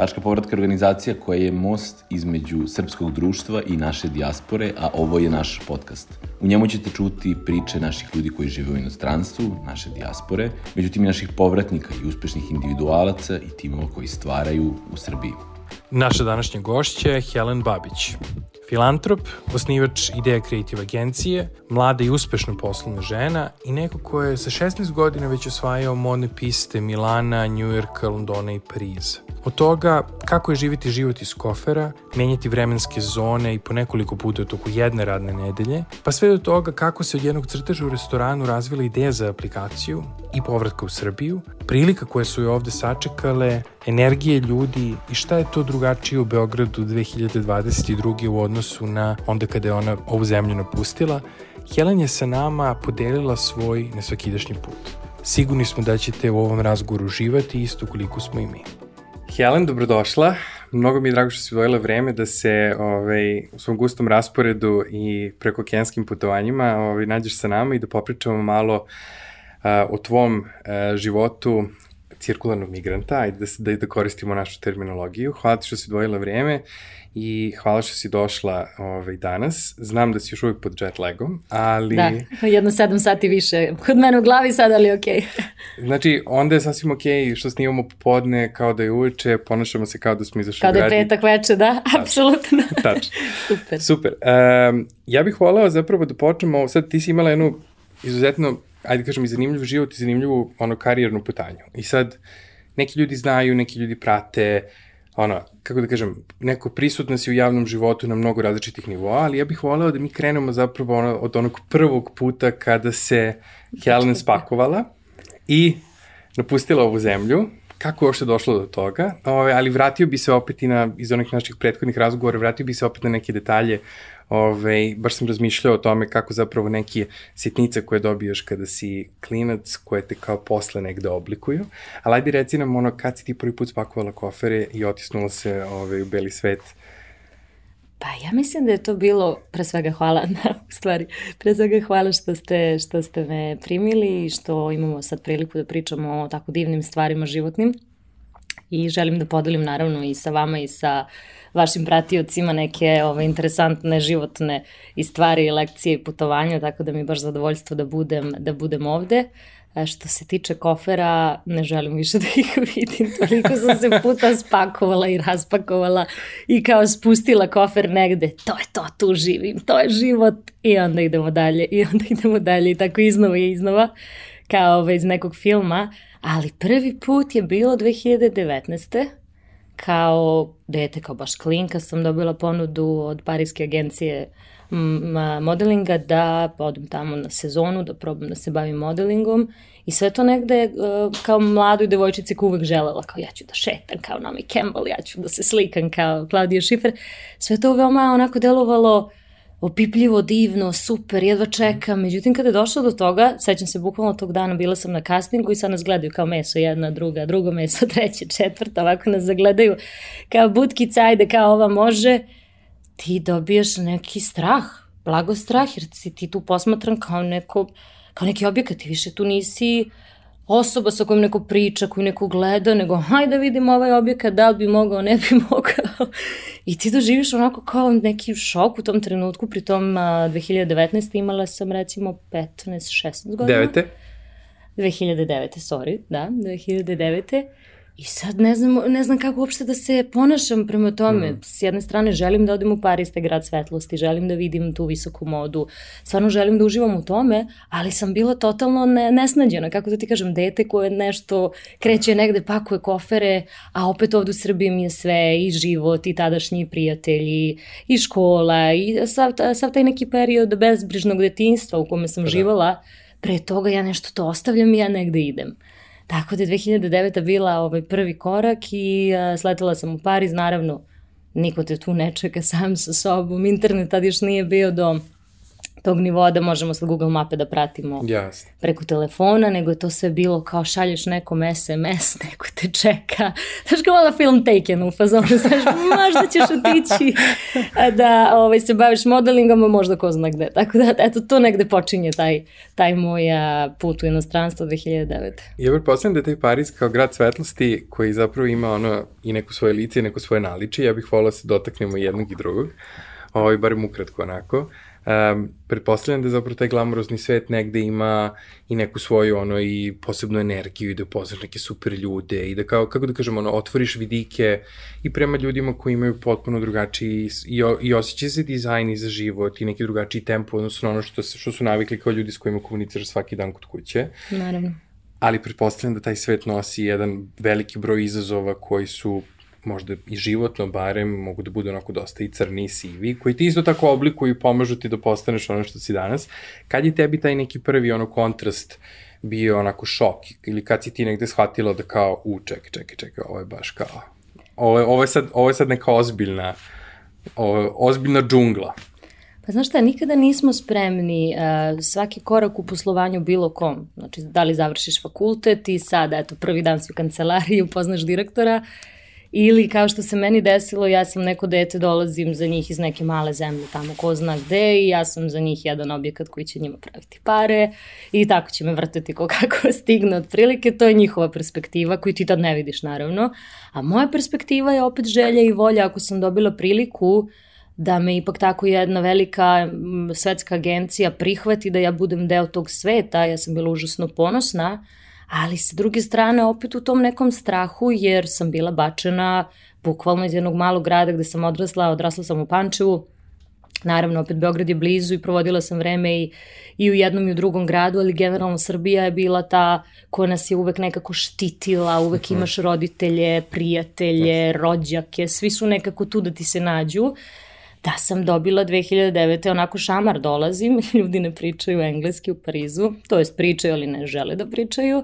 Tačka povratka organizacija koja je most između srpskog društva i naše dijaspore, a ovo je naš podcast. U njemu ćete čuti priče naših ljudi koji žive u inostranstvu, naše dijaspore, međutim i naših povratnika i uspešnih individualaca i timova koji stvaraju u Srbiji. Naša današnja gošća je Helen Babić, filantrop, osnivač Ideja Creative agencije, mlada i uspešna poslovna žena i neko ko je sa 16 godina već osvajao modne piste Milana, Njujorka, Londona i Pariza. Od toga kako je živiti život iz kofera, menjati vremenske zone i po nekoliko puta u toku jedne radne nedelje, pa sve do toga kako se od jednog crteža u restoranu razvila ideja za aplikaciju i povratka u Srbiju, prilika koje su je ovde sačekale, energije ljudi i šta je to drugačije u Beogradu 2022. u odnosu na onda kada je ona ovu zemlju napustila, Helen je sa nama podelila svoj nesvakidašnji put. Sigurni smo da ćete u ovom razgovoru uživati isto koliko smo i mi. Helen, dobrodošla. Mnogo mi je drago što si vojela vreme da se ovaj, u svom gustom rasporedu i preko okenskim putovanjima ovaj, nađeš sa nama i da popričamo malo uh, o tvom uh, životu cirkularnog migranta, ajde da, da, da koristimo našu terminologiju. Hvala ti što si dvojila vreme i hvala što si došla ovaj, danas. Znam da si još uvijek pod jet lagom, ali... Da, jedno sedam sati više. Kod mene u glavi sad, ali okej. Okay. znači, onda je sasvim okej okay što snimamo popodne kao da je uveče, ponašamo se kao da smo izašli Kao da je petak veče, da, apsolutno. Tačno. Super. Super. Um, ja bih volao zapravo da počnemo, sad ti si imala jednu izuzetno ajde kažem, i zanimljiv život i zanimljivu ono, karijernu putanju. I sad, neki ljudi znaju, neki ljudi prate, ono, kako da kažem, neko prisutna si u javnom životu na mnogo različitih nivoa, ali ja bih voleo da mi krenemo zapravo ono, od onog prvog puta kada se Helen spakovala i napustila ovu zemlju, kako je uopšte došlo do toga, ove, ali vratio bi se opet i na, iz onih naših prethodnih razgovora, vratio bi se opet na neke detalje Ove, baš sam razmišljao o tome kako zapravo neke sitnice koje dobijaš kada si klinac, koje te kao posle negde oblikuju. Ali ajde reci nam ono, kad si ti prvi put spakovala kofere i otisnula se ove, u beli svet? Pa ja mislim da je to bilo, pre svega hvala, na, u stvari, pre svega hvala što ste, što ste me primili i što imamo sad priliku da pričamo o tako divnim stvarima životnim. I želim da podelim naravno i sa vama i sa uh, vašim pratiocima neke ove, interesantne životne i stvari i lekcije i putovanja, tako da mi je baš zadovoljstvo da budem, da budem ovde. A što se tiče kofera, ne želim više da ih vidim, toliko sam se puta spakovala i raspakovala i kao spustila kofer negde, to je to, tu živim, to je život. I onda idemo dalje i onda idemo dalje. I tako iznova i iznova kao ove, iz nekog filma, ali prvi put je bilo 2019 kao dete, kao baš klinka sam dobila ponudu od parijske agencije modelinga da odem tamo na sezonu, da probam da se bavim modelingom i sve to negde uh, kao mladoj devojčici ko uvek želela, kao ja ću da šetam kao Naomi Campbell, ja ću da se slikam kao Claudia Schiffer. Sve to veoma onako delovalo opipljivo, divno, super, jedva čekam. Međutim, kada je došlo do toga, sećam se bukvalno tog dana, bila sam na castingu i sad nas gledaju kao meso, jedna, druga, drugo meso, treće, četvrta, ovako nas zagledaju kao butkica, ajde, kao ova može. Ti dobijaš neki strah, blago strah, jer si ti tu posmatran kao neko, kao neki objekat, ti više tu nisi osoba sa kojom neko priča, koju neko gleda, nego hajde da vidimo ovaj objekat, da li bi mogao, ne bi mogao. I ti doživiš onako kao neki šok u tom trenutku, pri tom 2019. imala sam recimo 15-16 godina. Devete? 2009. sorry, da, 2009. I sad ne znam, ne znam kako uopšte da se ponašam prema tome. Mm. S jedne strane želim da odem u Paris, te grad svetlosti, želim da vidim tu visoku modu, stvarno želim da uživam u tome, ali sam bila totalno ne, nesnađena, kako da ti kažem, dete koje nešto kreće negde, pakuje kofere, a opet ovde u Srbiji mi je sve, i život, i tadašnji prijatelji, i škola, i sav, sav taj neki period bezbrižnog detinstva u kome sam da. živala, pre toga ja nešto to ostavljam i ja negde idem. Tako da je 2009. bila ovaj prvi korak i uh, sletela sam u Pariz, naravno niko te tu ne čeka sam sa sobom, internet tad još nije bio do tog nivoa da možemo sa Google mape da pratimo Jasne. preko telefona, nego je to sve bilo kao šalješ nekom SMS, neko te čeka. Znaš kao ova film Taken u fazonu, znaš, možda ćeš otići da ovaj, se baviš modelingom, a možda ko zna gde. Tako da, eto, to negde počinje taj, taj moj put u inostranstvo 2009. Ja pretpostavljam da je taj Pariz kao grad svetlosti koji zapravo ima ono i neku svoje lice i neko svoje naličije. Ja bih volao da se dotaknemo jednog i drugog. Ovaj, barem ukratko onako. Um, pretpostavljam da zapravo taj glamurozni svet negde ima i neku svoju ono i posebnu energiju i da upoznaš neke super ljude i da kao, kako da kažemo, ono, otvoriš vidike i prema ljudima koji imaju potpuno drugačiji i, i osjeća se dizajn i za život i neki drugačiji tempo odnosno na ono što, što su navikli kao ljudi s kojima komuniciraš svaki dan kod kuće. Naravno. Ali pretpostavljam da taj svet nosi jedan veliki broj izazova koji su možda i životno barem, mogu da budu onako dosta i crni i sivi, koji ti isto tako oblikuju i pomažu ti da postaneš ono što si danas. Kad je tebi taj neki prvi ono kontrast bio onako šok ili kad si ti negde shvatila da kao, u, čekaj, čekaj, čekaj, ovo je baš kao, ovo je, ovo je, sad, ovo je sad neka ozbiljna, ovo ozbiljna džungla. Pa znaš šta, nikada nismo spremni uh, svaki korak u poslovanju bilo kom. Znači, da li završiš fakultet i sad, eto, prvi dan si u kancelariji, upoznaš direktora Ili kao što se meni desilo, ja sam neko dete, dolazim za njih iz neke male zemlje tamo ko zna gde i ja sam za njih jedan objekat koji će njima praviti pare i tako će me vrteti ko kako stigne otprilike, to je njihova perspektiva koju ti tad ne vidiš naravno, a moja perspektiva je opet želja i volja ako sam dobila priliku da me ipak tako jedna velika svetska agencija prihvati da ja budem deo tog sveta, ja sam bila užasno ponosna, ali sa druge strane opet u tom nekom strahu jer sam bila bačena bukvalno iz jednog malog grada gde sam odrasla, odrasla sam u Pančevu, Naravno, opet Beograd je blizu i provodila sam vreme i, i u jednom i u drugom gradu, ali generalno Srbija je bila ta koja nas je uvek nekako štitila, uvek mhm. imaš roditelje, prijatelje, rođake, svi su nekako tu da ti se nađu. Da sam dobila 2009. onako šamar dolazim, ljudi ne pričaju engleski u Parizu, to jest pričaju, ali ne žele da pričaju.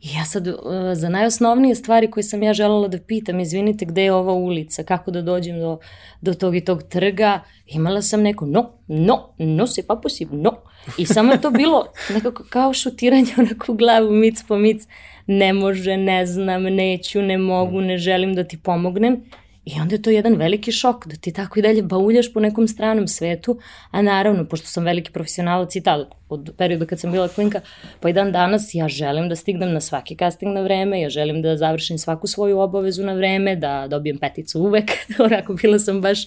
I ja sad, uh, za najosnovnije stvari koje sam ja želela da pitam, izvinite, gde je ova ulica, kako da dođem do, do tog i tog trga, imala sam neko no, no, no se pa possible, no. I samo je to bilo nekako kao šutiranje onako u glavu, mic po mic, ne može, ne znam, neću, ne mogu, ne želim da ti pomognem. I onda je to jedan veliki šok da ti tako i dalje bauljaš po nekom stranom svetu, a naravno, pošto sam veliki profesionalac i tada, od perioda kad sam bila klinka, pa i dan danas ja želim da stignem na svaki casting na vreme, ja želim da završim svaku svoju obavezu na vreme, da dobijem peticu uvek, onako bila sam baš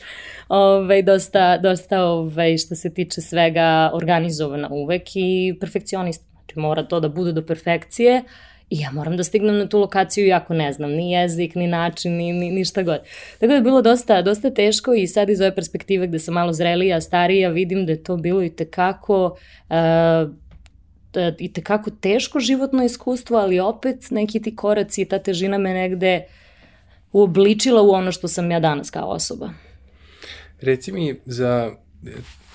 ovaj, dosta, dosta ovaj, što se tiče svega organizovana uvek i perfekcionista. Znači mora to da bude do perfekcije, I ja moram da stignem na tu lokaciju jako ne znam, ni jezik, ni način, ni, ni, ni šta god. Tako da je bilo dosta, dosta teško i sad iz ove perspektive gde sam malo zrelija, starija, vidim da je to bilo i tekako uh, i tekako teško životno iskustvo, ali opet neki ti koraci i ta težina me negde uobličila u ono što sam ja danas kao osoba. Reci mi za,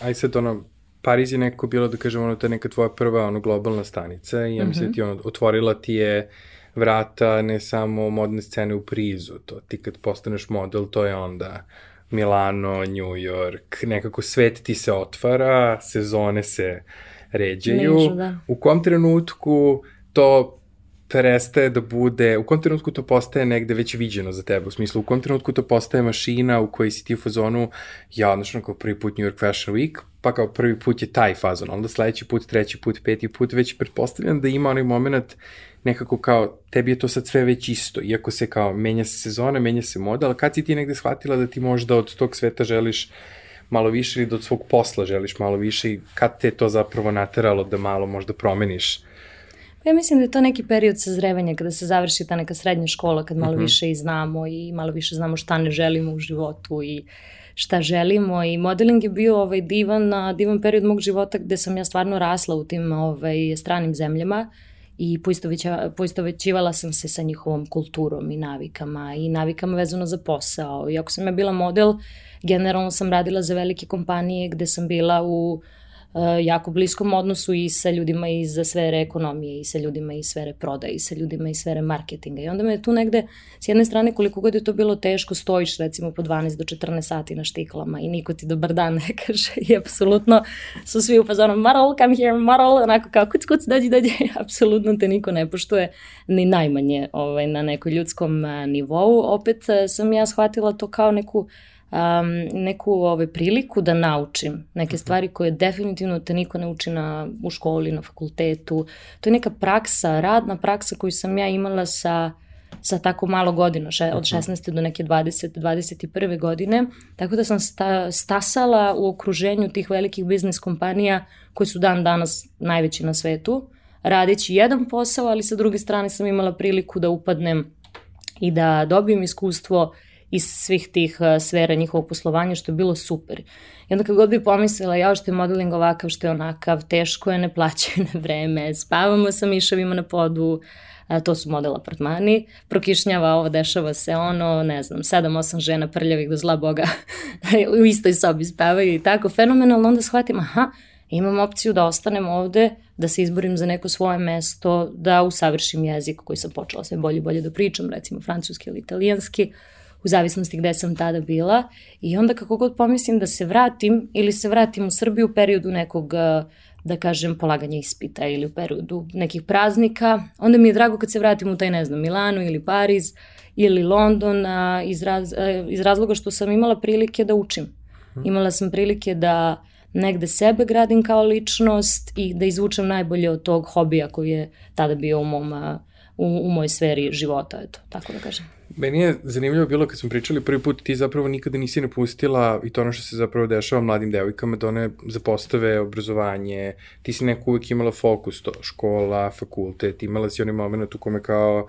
aj sad ono, Pariz je neko bilo, da kažemo, ono, ta neka tvoja prva ono, globalna stanica i ja mislim mm -hmm. ti ono, otvorila ti je vrata ne samo modne scene u prizu, to ti kad postaneš model, to je onda Milano, New York, nekako svet ti se otvara, sezone se ređaju. Nežu, da. U kom trenutku to prestaje da bude, u kom trenutku to postaje negde već viđeno za tebe, u smislu u kom trenutku to postaje mašina u kojoj si ti u fazonu, ja odnošno kao prvi put New York Fashion Week, pa kao prvi put je taj fazon, onda sledeći put, treći put, peti put, već pretpostavljam da ima onaj moment nekako kao, tebi je to sad sve već isto, iako se kao, menja se sezona, menja se moda, ali kad si ti negde shvatila da ti možda od tog sveta želiš malo više ili da od svog posla želiš malo više i kad te to zapravo nateralo da malo možda promeniš Ja mislim da je to neki period sazrevanja kada se završi ta neka srednja škola, kad malo uh mhm. -huh. više i znamo i malo više znamo šta ne želimo u životu i šta želimo i modeling je bio ovaj divan, divan period mog života gde sam ja stvarno rasla u tim ovaj, stranim zemljama i poistovećivala sam se sa njihovom kulturom i navikama i navikama vezano za posao. I ako sam ja bila model, generalno sam radila za velike kompanije gde sam bila u jako bliskom odnosu i sa ljudima iz sfere ekonomije i sa ljudima iz sfere prodaje i sa ljudima iz sfere marketinga. I onda me tu negde, s jedne strane, koliko god je to bilo teško, stojiš recimo po 12 do 14 sati na štiklama i niko ti dobar dan ne kaže i apsolutno su svi u fazonu Marol, come here, Marol, onako kao kuc, kuc, dođi, dođi, apsolutno te niko ne poštuje ni najmanje ovaj, na nekoj ljudskom nivou. Opet sam ja shvatila to kao neku um, neku ovaj, priliku da naučim neke mhm. stvari koje definitivno te niko ne uči na, u školi, na fakultetu. To je neka praksa, radna praksa koju sam ja imala sa sa tako malo godina, še, od 16. Mhm. do neke 20. 21. godine, tako da sam sta, stasala u okruženju tih velikih biznis kompanija koji su dan danas najveći na svetu, radeći jedan posao, ali sa druge strane sam imala priliku da upadnem i da dobijem iskustvo iz svih tih uh, sfera njihovog poslovanja, što je bilo super. I onda kad god bi pomislila, ja što je modeling ovakav, što je onakav, teško je, ne plaćaju na vreme, spavamo sa miševima na podu, a, to su model apartmani, prokišnjava ovo, dešava se ono, ne znam, sedam, osam žena prljavih do zla boga u istoj sobi spavaju i tako, fenomenalno, onda shvatim, aha, imam opciju da ostanem ovde, da se izborim za neko svoje mesto, da usavršim jezik koji sam počela sve bolje i bolje da pričam, recimo francuski ili italijanski, u zavisnosti gde sam tada bila i onda kako god pomislim da se vratim ili se vratim u Srbiju u periodu nekog da kažem polaganja ispita ili u periodu nekih praznika, onda mi je drago kad se vratim u taj ne znam Milano ili Pariz ili London a, iz, raz, a, iz razloga što sam imala prilike da učim. Mhm. Imala sam prilike da negde sebe gradim kao ličnost i da izvučem najbolje od tog hobija koji je tada bio u mom u, u mojoj sferi života, eto, tako da kažem. Meni je zanimljivo bilo kad smo pričali prvi put, ti zapravo nikada nisi napustila i to ono što se zapravo dešava mladim devojkama, da one zapostave obrazovanje, ti si neko uvijek imala fokus, to škola, fakultet, imala si onaj moment u kome kao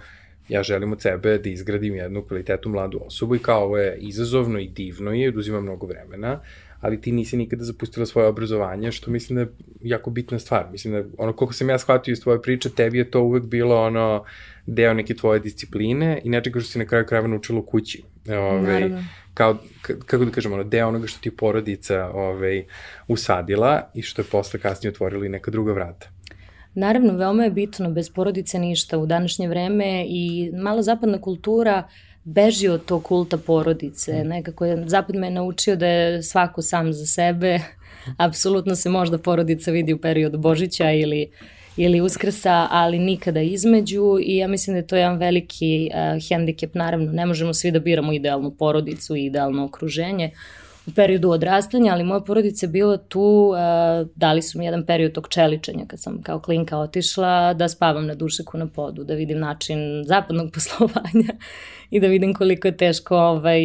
ja želim od sebe da izgradim jednu kvalitetu mladu osobu i kao ovo je izazovno i divno je, oduzima mnogo vremena, ali ti nisi nikada zapustila svoje obrazovanje, što mislim da je jako bitna stvar. Mislim da, ono, koliko sam ja shvatio iz tvoje priče, tebi je to uvek bilo ono, deo neke tvoje discipline i nečega što si na kraju krajeva naučila u kući. Ove, Naravno. Kao, kako da kažemo, ono, deo onoga što ti porodica ove, usadila i što je posle kasnije otvorilo i neka druga vrata. Naravno, veoma je bitno, bez porodice ništa u današnje vreme i mala zapadna kultura uh, beži od tog kulta porodice. Mm. Nekako je, zapad me je naučio da je svako sam za sebe. Apsolutno se možda porodica vidi u periodu Božića ili ili Uskrsa, ali nikada između. I ja mislim da je to jedan veliki uh, hendikep, naravno ne možemo svi da biramo idealnu porodicu i idealno okruženje u periodu odrastanja, ali moja porodica je bila tu, uh, dali su mi jedan period tog čeličenja kad sam kao klinka otišla, da spavam na dušeku na podu, da vidim način zapadnog poslovanja i da vidim koliko je teško ovaj,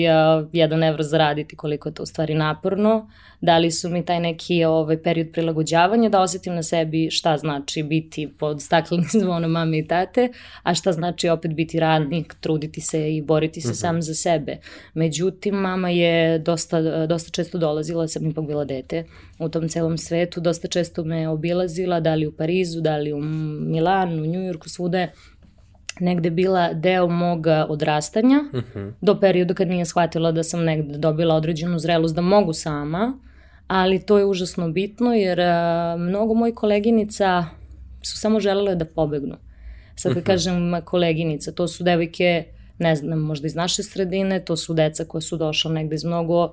jedan evro zaraditi, koliko je to u stvari naporno. Dali su mi taj neki ovaj, period prilagođavanja da osetim na sebi šta znači biti pod staklenim zvonom mame i tate, a šta znači opet biti radnik, truditi se i boriti se mhm. -huh. sam za sebe. Međutim, mama je dosta, dosta često dolazila, sam ipak bila dete u tom celom svetu, dosta često me obilazila, da li u Parizu, da li u Milanu, u Njujorku, svude negde bila deo mog odrastanja, uh mhm. -huh. do perioda kad nije shvatila da sam negde dobila određenu zrelost da mogu sama, ali to je užasno bitno jer a, mnogo mojih koleginica su samo želele da pobegnu. Sad kad uh mhm. -huh. kažem koleginica, to su devojke, ne znam, možda iz naše sredine, to su deca koja su došla negde iz mnogo uh,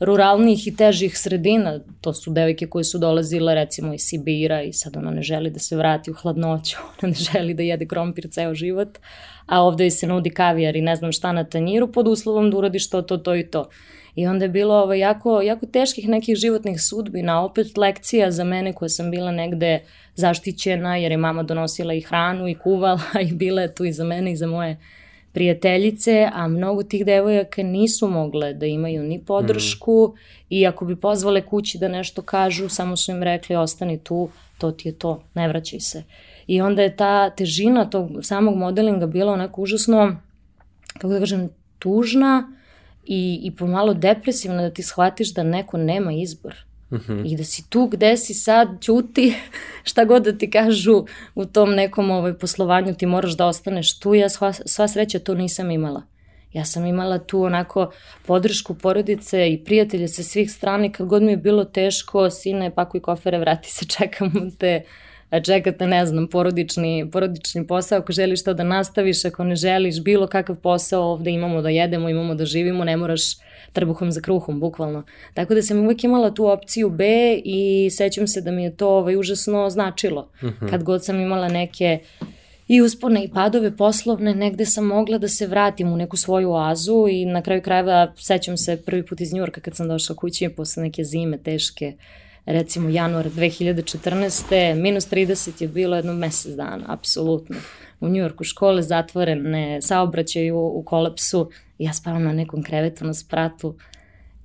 ruralnijih i težih sredina. To su devojke koje su dolazile recimo iz Sibira i sad ona ne želi da se vrati u hladnoću, ona ne želi da jede krompir ceo život, a ovde se nudi kavijar i ne znam šta na tanjiru pod uslovom da uradiš to, to, to i to. I onda je bilo ovo, jako, jako teških nekih životnih sudbina, opet lekcija za mene koja sam bila negde zaštićena jer je mama donosila i hranu i kuvala i bila je tu i za mene i za moje prijateljice, a mnogo tih devojaka nisu mogle da imaju ni podršku mm. i ako bi pozvale kući da nešto kažu, samo su im rekli ostani tu, to ti je to, ne vraćaj se. I onda je ta težina tog samog modelinga bila onako užasno, kako da kažem, tužna i, i pomalo depresivna da ti shvatiš da neko nema izbor Mm -hmm. I da si tu gde si sad, ćuti, šta god da ti kažu u tom nekom ovaj, poslovanju, ti moraš da ostaneš tu. Ja sva, sva sreća to nisam imala. Ja sam imala tu onako podršku porodice i prijatelje sa svih strani, kad god mi je bilo teško, sine, pakuj kofere, vrati se, čekam te, čekate, ne znam, porodični, porodični posao, ako želiš to da nastaviš, ako ne želiš bilo kakav posao, ovde imamo da jedemo, imamo da živimo, ne moraš trbuhom za kruhom, bukvalno. Tako da sam uvek imala tu opciju B i sećam se da mi je to ovaj, užasno značilo. Uh mhm. -huh. Kad god sam imala neke i uspone i padove poslovne, negde sam mogla da se vratim u neku svoju oazu i na kraju krajeva sećam se prvi put iz Njurka kad sam došla kući posle neke zime teške, recimo januar 2014. minus 30 je bilo jedno mesec dana, apsolutno. U Njurku škole zatvorene, saobraćaju u, kolapsu, ja spavam na nekom krevetu na spratu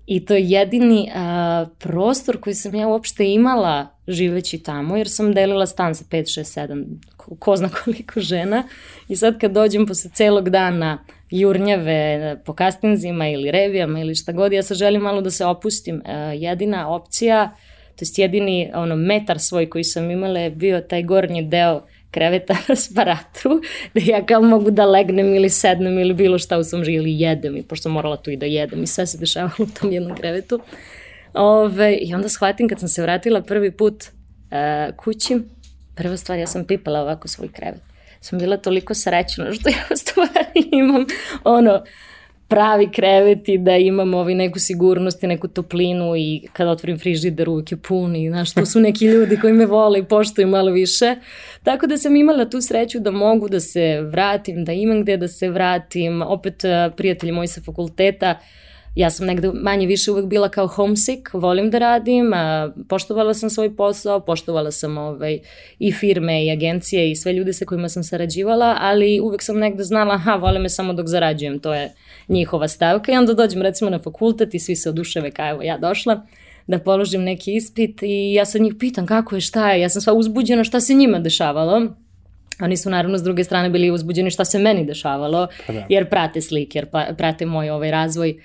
i to je jedini a, prostor koji sam ja uopšte imala živeći tamo, jer sam delila stan sa 5, 6, 7, ko, ko zna koliko žena i sad kad dođem posle celog dana jurnjave po kastinzima ili revijama ili šta god, ja sad želim malo da se opustim. A, jedina opcija, to jest jedini ono, metar svoj koji sam imala je bio taj gornji deo kreveta na sparatu, da ja kao mogu da legnem ili sednem ili bilo šta u svom živu ili jedem, i pošto sam morala tu i da jedem i sve se dešavalo u tom jednom krevetu. Ove, I onda shvatim kad sam se vratila prvi put uh, kući, prva stvar, ja sam pipala ovako svoj krevet. Sam bila toliko srećna što ja u stvari imam ono, pravi krevet i da imam ovaj neku sigurnost i neku toplinu i kada otvorim frižider uvijek je pun i znaš, to su neki ljudi koji me vole i poštuju malo više. Tako da sam imala tu sreću da mogu da se vratim, da imam gde da se vratim. Opet prijatelji moji sa fakulteta, ja sam negde manje više uvek bila kao homesick, volim da radim, a, poštovala sam svoj posao, poštovala sam ovaj, i firme i agencije i sve ljude sa kojima sam sarađivala, ali uvek sam negde znala, aha, vole me samo dok zarađujem, to je njihova stavka i onda dođem recimo na fakultet i svi se oduševe kao evo ja došla da položim neki ispit i ja sad njih pitam kako je, šta je, ja sam sva uzbuđena šta se njima dešavalo. Oni su naravno s druge strane bili uzbuđeni šta se meni dešavalo, pa da. jer prate slike, jer pa, prate moj ovaj razvoj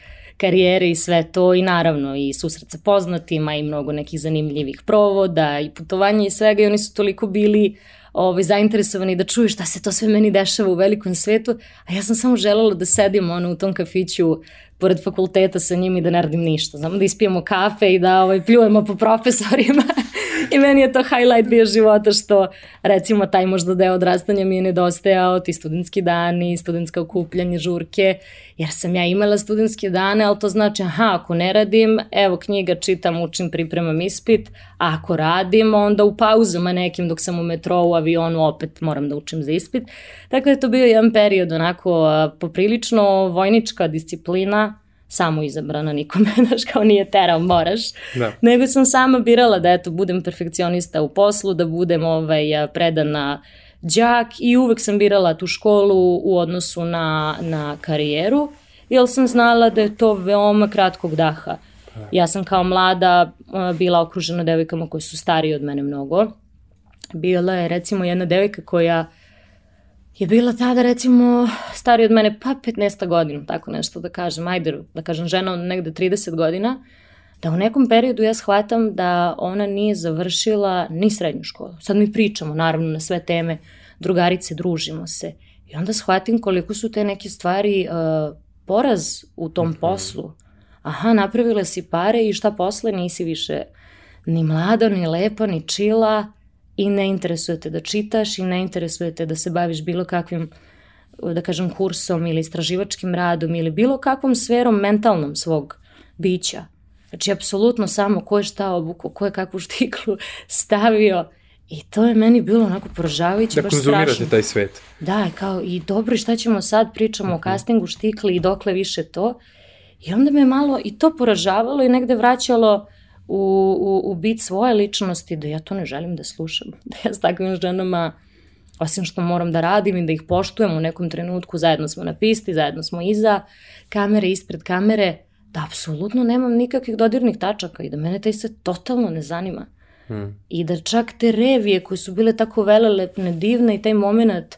karijere i sve to i naravno i susret sa poznatima i mnogo nekih zanimljivih provoda i putovanja i svega i oni su toliko bili ovaj, zainteresovani da čuju šta se to sve meni dešava u velikom svetu, a ja sam samo želela da sedim ono, u tom kafiću pored fakulteta sa njim i da ne radim ništa. Znamo da ispijemo kafe i da ovaj, pljujemo po profesorima I meni je to highlight bio života što recimo taj možda deo odrastanja mi je nedostajao, ti studentski dani, studentska okupljanje, žurke, jer sam ja imala studentske dane, ali to znači, aha, ako ne radim, evo knjiga, čitam, učim, pripremam ispit, a ako radim, onda u pauzama nekim dok sam u metrou, avionu, opet moram da učim za ispit. Tako da je to bio jedan period onako poprilično vojnička disciplina, samo izabrana nikome, znaš, kao nije terao, moraš. Da. Nego sam sama birala da, eto, budem perfekcionista u poslu, da budem ovaj, predana đak i uvek sam birala tu školu u odnosu na, na karijeru, jer sam znala da je to veoma kratkog daha. Pa. Ja sam kao mlada bila okružena devojkama koje su starije od mene mnogo. Bila je recimo jedna devojka koja je bila tada recimo starija od mene pa 15 godina, tako nešto da kažem, ajde da kažem žena od negde 30 godina, da u nekom periodu ja shvatam da ona nije završila ni srednju školu. Sad mi pričamo naravno na sve teme, drugarice, družimo se. I onda shvatim koliko su te neke stvari uh, poraz u tom mhm. poslu. Aha, napravila si pare i šta posle nisi više ni mlada, ni lepa, ni čila, i ne interesuje te da čitaš i ne interesuje te da se baviš bilo kakvim da kažem kursom ili istraživačkim radom ili bilo kakvom sferom mentalnom svog bića. Znači, apsolutno samo ko je šta obuku, ko je kakvu štiklu stavio i to je meni bilo onako poražavajuće, da baš strašno. Da konzumirate taj svet. Da, kao i dobro, šta ćemo sad, pričamo uh -huh. o mhm. castingu, štikli i dokle više to. I onda me malo i to poražavalo i negde vraćalo uh, u, u, u bit svoje ličnosti, da ja to ne želim da slušam. Da ja s takvim ženama, osim što moram da radim i da ih poštujem u nekom trenutku, zajedno smo na pisti, zajedno smo iza kamere, ispred kamere, da apsolutno nemam nikakvih dodirnih tačaka i da mene taj sve totalno ne zanima. Hmm. I da čak te revije koje su bile tako velelepne, divne i taj moment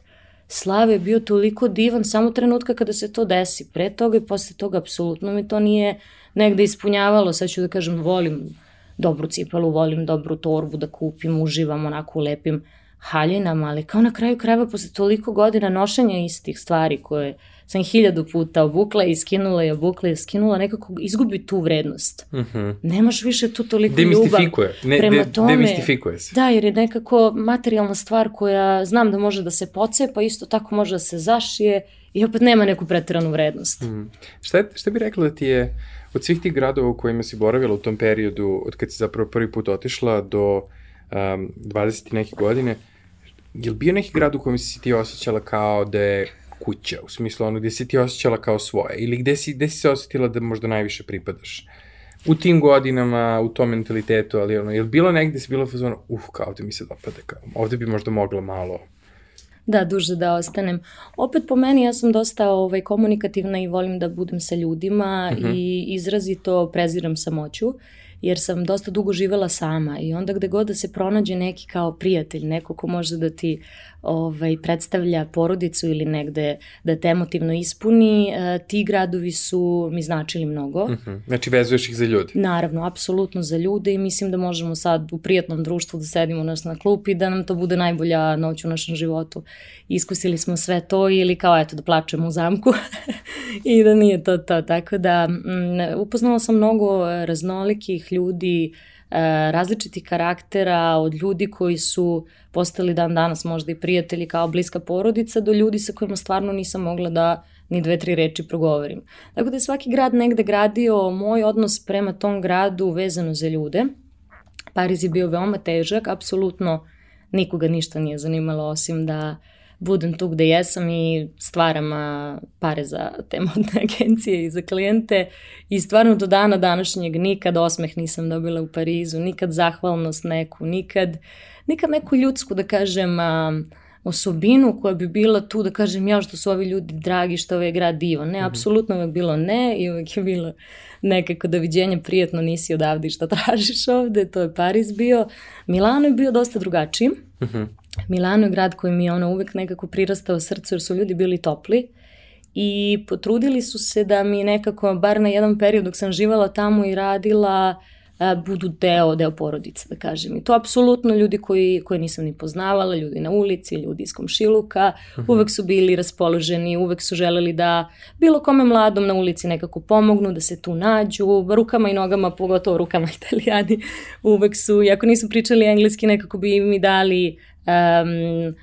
slave je bio toliko divan samo trenutka kada se to desi. Pre toga i posle toga apsolutno mi to nije negde ispunjavalo. Sad ću da kažem, volim dobru cipelu, volim dobru torbu da kupim, uživam onako u lepim haljinama, ali kao na kraju krajeva posle toliko godina nošenja istih stvari koje sam hiljadu puta obukla i skinula i obukla i skinula, nekako izgubi tu vrednost. Mm -hmm. Nemaš više tu toliko ljubav. Demistifikuje. Ne, prema de, tome. Demistifikuje se. Da, jer je nekako materijalna stvar koja znam da može da se pocepa, isto tako može da se zašije i opet nema neku pretiranu vrednost. Mm. Šta, šta bi rekla da ti je od svih tih gradova u kojima si boravila u tom periodu, od kad si zapravo prvi put otišla do um, 20 i neke godine, je li bio neki grad u kojem si ti osjećala kao da je kuća, u smislu ono gde si ti osjećala kao svoje, ili gde si, gde si se osjetila da možda najviše pripadaš? U tim godinama, u tom mentalitetu, ali ono, je li bilo negde si bila fazona, uf, kao ovde mi se dopade, kao, ovde bi možda mogla malo da, duže da ostanem. Opet po meni ja sam dosta ovaj, komunikativna i volim da budem sa ljudima mhm. -huh. i izrazito preziram samoću jer sam dosta dugo živela sama i onda gde god da se pronađe neki kao prijatelj, neko ko može da ti ovaj, predstavlja porodicu ili negde da te emotivno ispuni, e, ti gradovi su mi značili mnogo. Uh mhm. -huh. Znači vezuješ ih za ljude? Naravno, apsolutno za ljude i mislim da možemo sad u prijatnom društvu da sedimo nas na klupi i da nam to bude najbolja noć u našem životu. Iskusili smo sve to ili kao eto da plačemo u zamku i da nije to to. Tako da m, mm, upoznala sam mnogo raznolikih ljudi, E, različitih karaktera, od ljudi koji su postali dan danas možda i prijatelji kao bliska porodica, do ljudi sa kojima stvarno nisam mogla da ni dve, tri reči progovorim. Tako da je svaki grad negde gradio moj odnos prema tom gradu vezano za ljude. Pariz je bio veoma težak, apsolutno nikoga ništa nije zanimalo osim da budem tu gde jesam i stvaram pare za te modne agencije i za klijente i stvarno do dana današnjeg nikad osmeh nisam dobila u Parizu, nikad zahvalnost neku, nikad, nikad neku ljudsku da kažem a, osobinu koja bi bila tu da kažem ja što su ovi ljudi dragi, što ovaj grad divan. Ne, mm -hmm. apsolutno uvek bilo ne i uvek je bilo nekako doviđenje, prijetno nisi odavde i šta tražiš ovde, to je Pariz bio. Milano je bio dosta drugačiji. Mm -hmm. Milano je grad koji mi je ono uvek nekako prirastao srcu jer su ljudi bili topli i potrudili su se da mi nekako, bar na jedan period dok sam živala tamo i radila, budu deo, deo porodice, da kažem. I to apsolutno ljudi koji, koje nisam ni poznavala, ljudi na ulici, ljudi iz komšiluka, uh mhm. uvek su bili raspoloženi, uvek su želeli da bilo kome mladom na ulici nekako pomognu, da se tu nađu, rukama i nogama, pogotovo rukama italijani, uvek su, iako nisu pričali engleski, nekako bi mi dali um,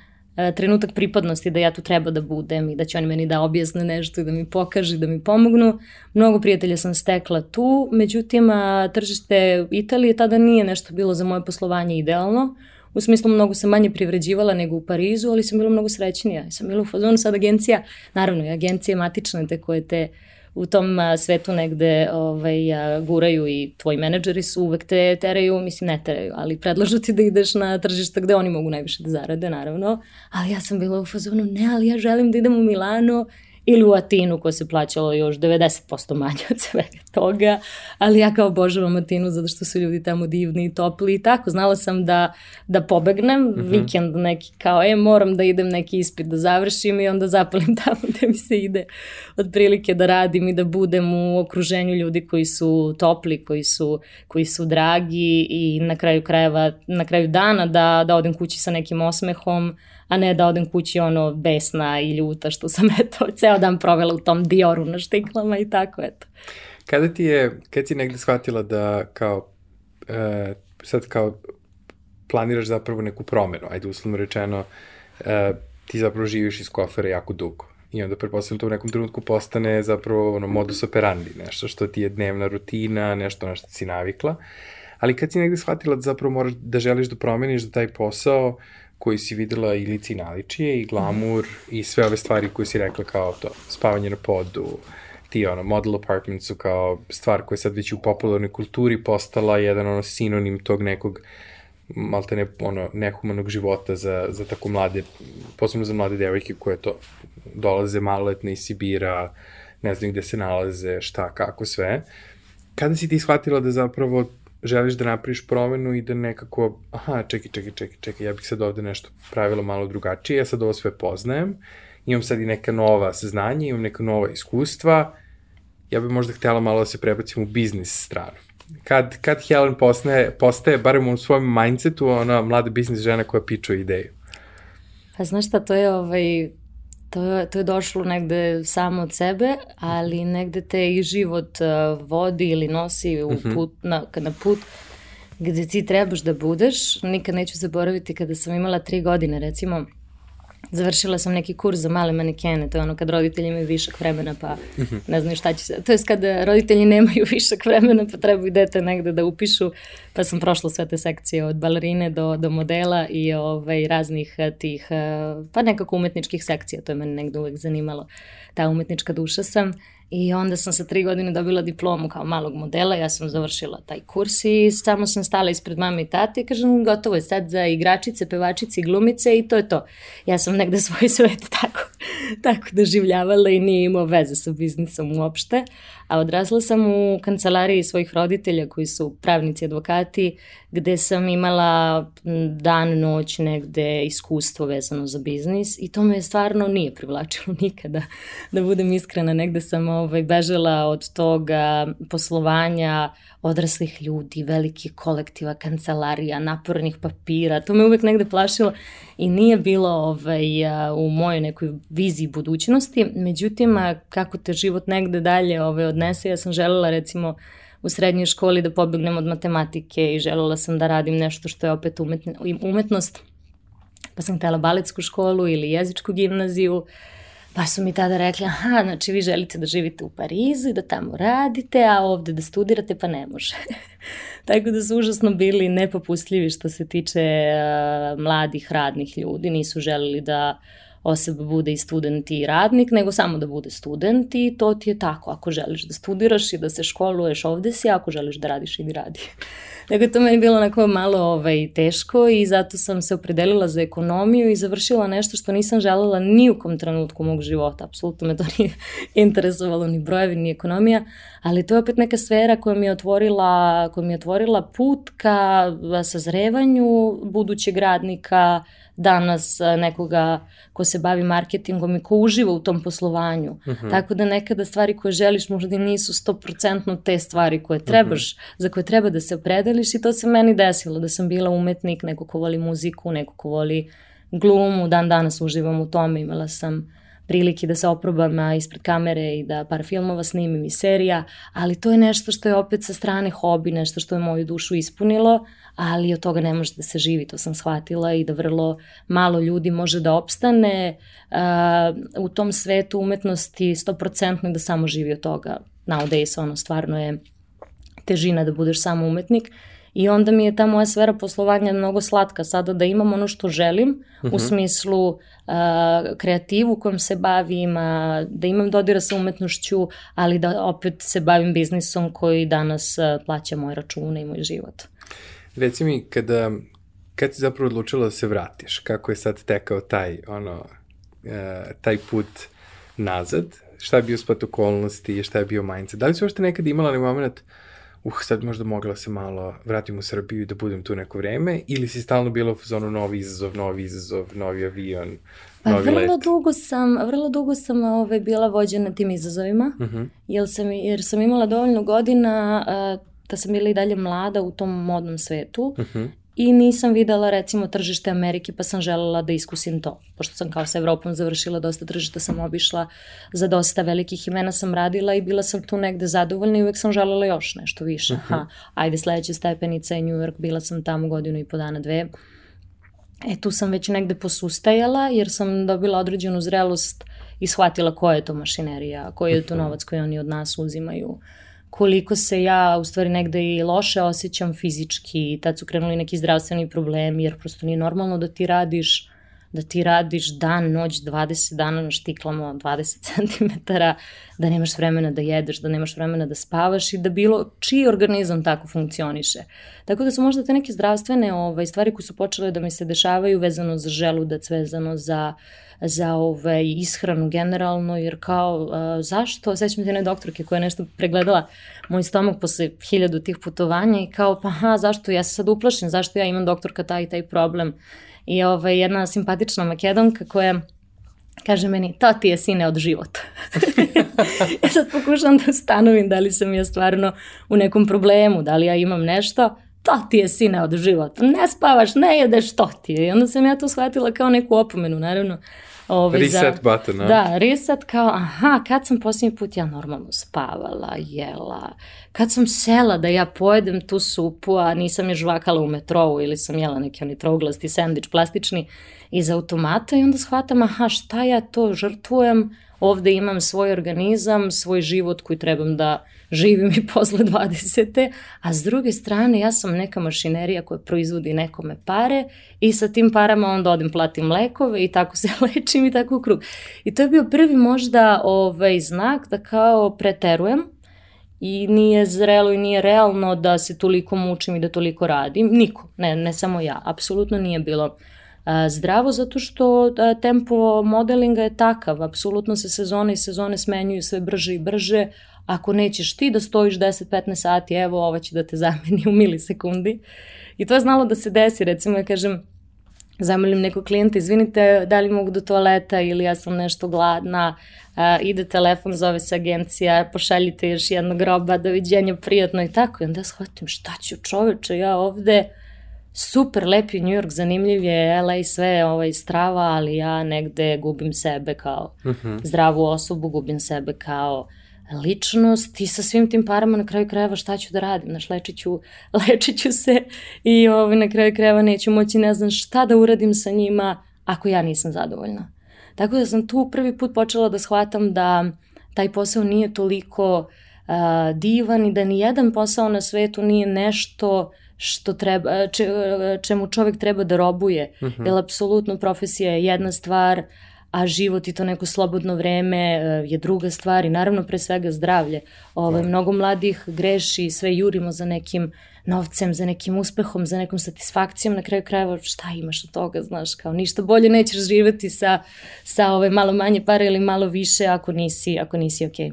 trenutak pripadnosti da ja tu treba da budem i da će oni meni da objasne nešto i da mi pokaže, da mi pomognu. Mnogo prijatelja sam stekla tu, međutim tržište Italije tada nije nešto bilo za moje poslovanje idealno. U smislu mnogo sam manje privređivala nego u Parizu, ali sam bila mnogo srećnija. Ja sam bila u fazonu sad agencija, naravno i agencije matične te koje te uh, u tom svetu negde ovaj, guraju i tvoji menadžeri su uvek te teraju, mislim ne teraju, ali predlažu ti da ideš na tržište gde oni mogu najviše da zarade, naravno. Ali ja sam bila u fazonu, ne, ali ja želim da idem u Milano ili u Atinu koja se plaćalo još 90% manje od svega toga, ali ja kao obožavam Atinu zato što su ljudi tamo divni i topli i tako, znala sam da, da pobegnem, mm -hmm. vikend neki kao, e, moram da idem neki ispit da završim i onda zapalim tamo gde mi se ide otprilike da radim i da budem u okruženju ljudi koji su topli, koji su, koji su dragi i na kraju krajeva, na kraju dana da, da odem kući sa nekim osmehom, a ne da odem kući ono besna i ljuta što sam eto ceo dan provela u tom Dioru na štiklama i tako eto. Kada ti je, kada ti negde shvatila da kao, e, sad kao planiraš zapravo neku promenu, ajde uslovno rečeno, e, ti zapravo živiš iz kofera jako dugo. I onda pretpostavljam to u nekom trenutku postane zapravo ono, modus operandi, nešto što ti je dnevna rutina, nešto na što si navikla. Ali kad si negde shvatila da zapravo moraš da želiš da promeniš da taj posao, koji si videla i lici naličije i glamur i sve ove stvari koje si rekla kao to, spavanje na podu, ti ono, model apartment su kao stvar koja je sad već u popularnoj kulturi postala jedan ono sinonim tog nekog malte ne, ono, nehumanog života za, za tako mlade, posebno za mlade devojke koje to dolaze maloletne iz Sibira, ne znam gde se nalaze, šta, kako sve. Kada si ti shvatila da zapravo želiš da napraviš promenu i da nekako, aha, čekaj, čekaj, čekaj, čekaj, ja bih sad ovde nešto pravila malo drugačije, ja sad ovo sve poznajem, imam sad i neka nova saznanja, imam neka nova iskustva, ja bih možda htela malo da se prebacim u biznis stranu. Kad, kad Helen postaje, postaje, barem u svojom mindsetu, ona mlada biznis žena koja pičuje ideju. Pa znaš šta, to je ovaj, to je, to je došlo negde samo od sebe, ali negde te i život uh, vodi ili nosi u mhm. put, na, na put gde ti trebaš da budeš. Nikad neću zaboraviti kada sam imala tri godine, recimo, Završila sam neki kurs za male manekene, to je ono kad roditelji imaju višak vremena pa ne znaju šta će se, to je kada roditelji nemaju višak vremena pa trebaju dete negde da upišu, pa sam prošla sve te sekcije od balerine do, do modela i ovaj, raznih eh, tih, eh, pa nekako umetničkih sekcija, to je mene negde uvek zanimalo, ta umetnička duša sam I onda sam sa tri godine dobila diplomu kao malog modela, ja sam završila taj kurs i samo sam stala ispred mame i tate i kažem gotovo je sad za igračice, pevačice i glumice i to je to. Ja sam negde svoj svet tako, tako doživljavala i nije imao veze sa biznisom uopšte, a odrasla sam u kancelariji svojih roditelja koji su pravnici, advokati, gde sam imala dan, noć negde iskustvo vezano za biznis i to me stvarno nije privlačilo nikada, da budem iskrena, negde sam ovaj, bežala od toga poslovanja odraslih ljudi, velikih kolektiva, kancelarija, napornih papira, to me uvek negde plašilo i nije bilo ovaj, u mojoj nekoj viziji budućnosti, međutim, kako te život negde dalje ovaj, odnese, ja sam želela recimo u srednjoj školi da pobegnem od matematike i želela sam da radim nešto što je opet umetne, umetnost, pa sam htela baletsku školu ili jezičku gimnaziju, Pa su mi tada rekli, aha, znači vi želite da živite u Parizu i da tamo radite, a ovde da studirate, pa ne može. Tako da su užasno bili nepopustljivi što se tiče uh, mladih radnih ljudi, nisu želeli da osoba bude i student i radnik, nego samo da bude student i to ti je tako. Ako želiš da studiraš i da se školuješ, ovde si, ako želiš da radiš, idi radi. Dakle, to meni bilo onako malo ovaj, teško i zato sam se opredelila za ekonomiju i završila nešto što nisam želela ni u kom trenutku mog života. Apsolutno me to nije interesovalo ni brojevi, ni ekonomija, ali to je opet neka sfera koja mi je otvorila, koja mi je otvorila put ka sazrevanju budućeg radnika, danas nekoga ko se bavi marketingom i ko uživa u tom poslovanju. Mhm. -huh. Tako da nekada stvari koje želiš možda i nisu 100% te stvari koje trebaš, mhm. -huh. za koje treba da se opredeliš i to se meni desilo, da sam bila umetnik, neko ko voli muziku, neko ko voli glumu, dan danas uživam u tome, imala sam prilike da se oprobam ispred kamere i da par filmova snimim i serija, ali to je nešto što je opet sa strane hobi, nešto što je moju dušu ispunilo, ali od toga ne može da se živi, to sam shvatila i da vrlo malo ljudi može da opstane uh, u tom svetu umetnosti 100% da samo živi od toga. Nowadays ono stvarno je težina da budeš samo umetnik I onda mi je ta moja sfera poslovanja mnogo slatka sada da imam ono što želim uh -huh. u mhm. smislu uh, kreativu kojom se bavim, uh, da imam dodira sa umetnošću, ali da opet se bavim biznisom koji danas uh, plaća moje račune i moj život. Reci mi, kada, kad si zapravo odlučila da se vratiš, kako je sad tekao taj, ono, uh, taj put nazad, šta je bio splat okolnosti, šta je bio mindset, da li si uopšte nekad imala na moment uh, sad možda mogla se malo vratim u Srbiju i da budem tu neko vreme, ili si stalno bila u zonu novi izazov, novi izazov, novi avion, pa, novi vrlo let? Dugo sam, vrlo dugo sam ove, bila vođena tim izazovima, uh mhm. -huh. jer, sam, jer sam imala dovoljno godina uh, da sam bila i dalje mlada u tom modnom svetu uh mhm. -huh. I nisam videla recimo tržište Amerike pa sam želela da iskusim to. Pošto sam kao sa Evropom završila dosta tržišta, sam obišla za dosta velikih imena sam radila i bila sam tu negde zadovoljna i uvek sam želela još nešto više. Uh mhm. ajde sledeća stepenica je New York, bila sam tamo godinu i po dana, dve. E tu sam već negde posustajala jer sam dobila određenu zrelost i shvatila koja je to mašinerija, koji je to mhm. novac koji oni od nas uzimaju. Uh, koliko se ja u stvari negde i loše osjećam fizički, tad su krenuli neki zdravstveni problemi, jer prosto nije normalno da ti radiš da ti radiš dan, noć, 20 dana na štiklama, 20 cm, da nemaš vremena da jedeš, da nemaš vremena da spavaš i da bilo čiji organizam tako funkcioniše. Tako da su možda te neke zdravstvene ovaj, stvari koje su počele da mi se dešavaju vezano za želudac, vezano za za ovaj, ishranu generalno, jer kao, uh, zašto, sećam se jedne doktorke koja je nešto pregledala moj stomak posle hiljadu tih putovanja i kao, pa ha, zašto, ja se sad uplašim, zašto ja imam doktorka taj i taj problem i ovaj, jedna simpatična makedonka koja kaže meni, to ti je sine od života. ja sad pokušam da ustanovim da li sam ja stvarno u nekom problemu, da li ja imam nešto, to ti je sine od života, ne spavaš, ne jedeš, to ti je. I onda sam ja to shvatila kao neku opomenu, naravno. Ove, reset za, button, a? Da, reset kao, aha, kad sam posljednji put ja normalno spavala, jela, kad sam sela da ja pojedem tu supu, a nisam je žvakala u metrovu ili sam jela neki oni trouglasti sandvič plastični iz automata i onda shvatam, aha, šta ja to žrtvujem, ovde imam svoj organizam, svoj život koji trebam da živim i posle 20. A s druge strane, ja sam neka mašinerija koja proizvodi nekome pare i sa tim parama onda odem platim lekove i tako se lečim i tako u krug. I to je bio prvi možda ovaj, znak da kao preterujem i nije zrelo i nije realno da se toliko mučim i da toliko radim. Niko, ne, ne samo ja. Apsolutno nije bilo zdravo zato što tempo modelinga je takav, apsolutno se sezone i sezone smenjuju sve brže i brže, ako nećeš ti da stojiš 10-15 sati, evo ova će da te zameni u milisekundi. I to je znalo da se desi, recimo ja kažem, zamolim nekog klijenta, izvinite, da li mogu do toaleta ili ja sam nešto gladna, a, ide telefon, zove se agencija, pošaljite još jednog roba, doviđenja, prijatno i tako. I onda shvatim šta ću čoveče, ja ovde, super lepi New York, zanimljiv je LA sve ovaj, strava, ali ja negde gubim sebe kao uh mhm. -huh. zdravu osobu, gubim sebe kao ličnost i sa svim tim parama na kraju krajeva šta ću da radim, znaš, lečit ću, lečit ću se i ovaj, na kraju krajeva neću moći ne znam šta da uradim sa njima ako ja nisam zadovoljna. Tako da sam tu prvi put počela da shvatam da taj posao nije toliko uh, divan i da ni jedan posao na svetu nije nešto što treba, če, čemu čovek treba da robuje. Mhm. -huh. Jer apsolutno profesija je jedna stvar, a život i to neko slobodno vreme e, je druga stvar i naravno pre svega zdravlje. Ovaj, mnogo mladih greši i sve jurimo za nekim novcem, za nekim uspehom, za nekom satisfakcijom, na kraju krajeva šta imaš od toga, znaš, kao ništa bolje nećeš živeti sa, sa ove ovaj, malo manje pare ili malo više ako nisi, ako nisi okej.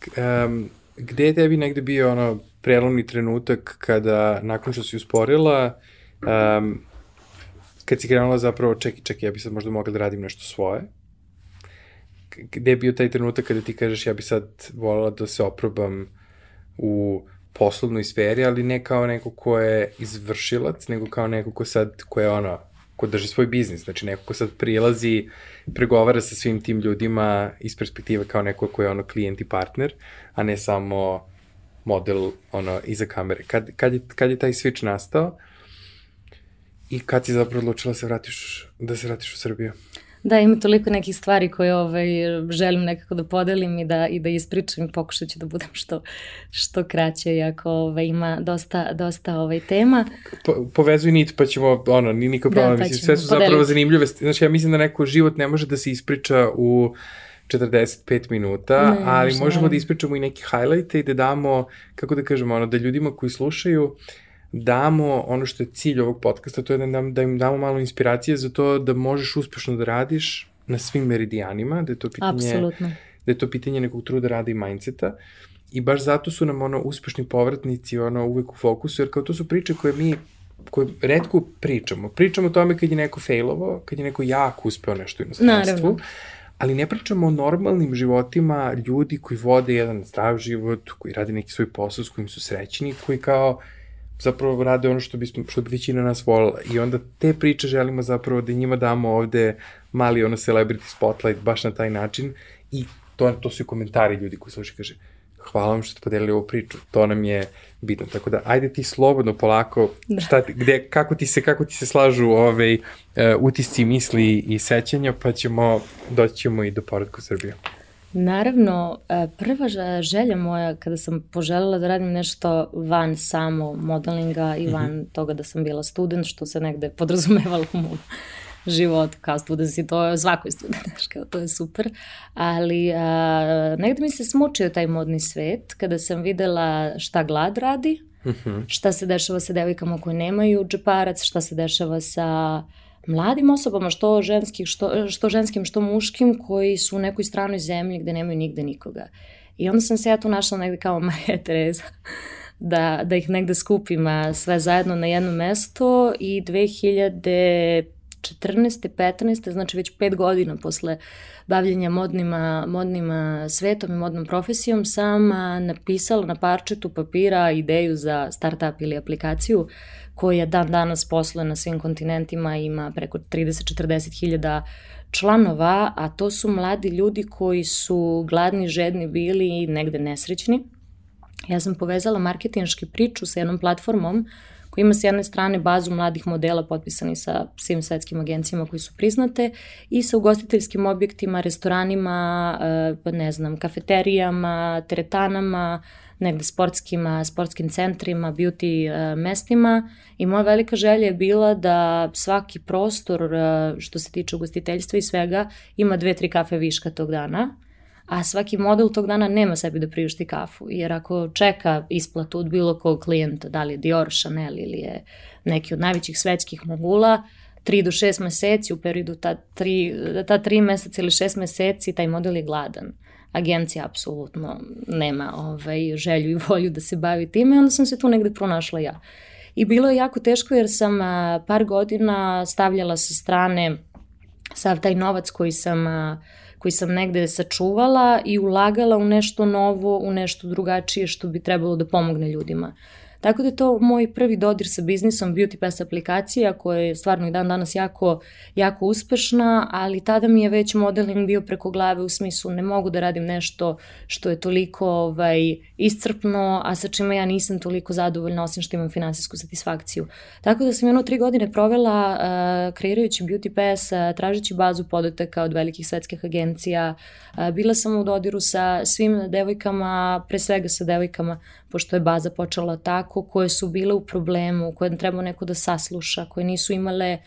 Okay. Um, gde je tebi negde bio ono prelomni trenutak kada, nakon što si usporila, um, kad si krenula zapravo, čekaj, čekaj, ja bi sad možda mogla da radim nešto svoje, gde je bio taj trenutak kada ti kažeš ja bi sad volala da se oprobam u poslovnoj sferi, ali ne kao neko ko je izvršilac, nego kao neko ko sad, ko je ono, ko drži svoj biznis, znači neko ko sad prilazi, pregovara sa svim tim ljudima iz perspektive kao neko ko je ono klijent i partner, a ne samo model ono iza kamere. Kad, kad, je, kad je taj switch nastao i kad si zapravo odlučila da se vratiš, da se vratiš u Srbiju? Da, ima toliko nekih stvari koje ovaj, želim nekako da podelim i da, i da ispričam i pokušat ću da budem što, što kraće, iako ovaj, ima dosta, dosta ovaj, tema. Po, povezuj nit pa ćemo, ono, ni niko da, problem, da, pa mislim, sve su podeliti. zapravo zanimljive. Znači, ja mislim da neko život ne može da se ispriča u 45 minuta, ne, ali možemo ne. da ispričamo i neki highlight i da damo, kako da kažemo, ono, da ljudima koji slušaju, damo ono što je cilj ovog podcasta, to je da, da im damo malo inspiracije za to da možeš uspešno da radiš na svim meridijanima, da je to pitanje, Absolutno. da je to pitanje nekog truda rada i mindseta. I baš zato su nam ono uspešni povratnici ono uvek u fokusu, jer kao to su priče koje mi koje redko pričamo. Pričamo o tome kad je neko failovo, kad je neko jako uspeo nešto u inostranstvu, Naravno ali ne pričamo o normalnim životima ljudi koji vode jedan zdrav život, koji rade neki svoj posao s kojim su srećni, koji kao zapravo rade ono što, bismo, što bi većina nas volila. I onda te priče želimo zapravo da njima damo ovde mali ono celebrity spotlight baš na taj način i to, to su i komentari ljudi koji slušaju, kaže, hvala vam što ste podelili ovu priču, to nam je bitno. Tako da, ajde ti slobodno, polako, da. šta ti, gde, kako, ti se, kako ti se slažu ove uh, utisci, misli i sećanja, pa ćemo, doći ćemo i do poradka Srbije. Naravno, e, prva želja moja kada sam poželjela da radim nešto van samo modelinga i van mm -hmm. toga da sam bila student, što se negde podrazumevalo u mom život kao student si, to je svakoj student, kao to je super, ali a, negde mi se smučio taj modni svet kada sam videla šta glad radi, uh mhm. -huh. šta se dešava sa devojkama koje nemaju džeparac, šta se dešava sa mladim osobama, što, ženskih, što, što ženskim, što muškim, koji su u nekoj stranoj zemlji gde nemaju nigde nikoga. I onda sam se ja tu našla negde kao Marija Tereza da, da ih negde skupim sve zajedno na jedno mesto i 2000 2014. 15. znači već pet godina posle bavljenja modnima, modnim svetom i modnom profesijom sam napisala na parčetu papira ideju za startup ili aplikaciju koja dan danas posluje na svim kontinentima, ima preko 30-40 hiljada članova, a to su mladi ljudi koji su gladni, žedni bili i negde nesrećni. Ja sam povezala marketinški priču sa jednom platformom koja ima s jedne strane bazu mladih modela potpisani sa svim svetskim agencijama koji su priznate i sa ugostiteljskim objektima, restoranima, eh, pa ne znam, kafeterijama, teretanama, negde sportskim, sportskim centrima, beauty uh, mestima i moja velika želja je bila da svaki prostor uh, što se tiče ugostiteljstva i svega ima dve, tri kafe viška tog dana a svaki model tog dana nema sebi da priušti kafu, jer ako čeka isplatu od bilo kog klijenta, da li je Dior, Chanel ili je neki od najvećih svetskih mogula, 3 do 6 meseci, u periodu ta 3, ta 3 meseca ili 6 meseci, taj model je gladan agencija apsolutno nema ovaj, želju i volju da se bavi time, onda sam se tu negde pronašla ja. I bilo je jako teško jer sam a, par godina stavljala sa strane sav taj novac koji sam, a, koji sam negde sačuvala i ulagala u nešto novo, u nešto drugačije što bi trebalo da pomogne ljudima. Tako da je to moj prvi dodir sa biznisom Beauty Pass aplikacija koja je stvarno i dan danas jako, jako uspešna, ali tada mi je već modeling bio preko glave u smislu ne mogu da radim nešto što je toliko ovaj, iscrpno, a sa čime ja nisam toliko zadovoljna osim što imam finansijsku satisfakciju. Tako da sam jedno tri godine provela uh, kreirajući Beauty Pass, uh, tražeći bazu podataka od velikih svetskih agencija. Uh, bila sam u dodiru sa svim devojkama, pre svega sa devojkama pošto je baza počela tako, koje su bile u problemu, koje treba neko da sasluša, koje nisu imale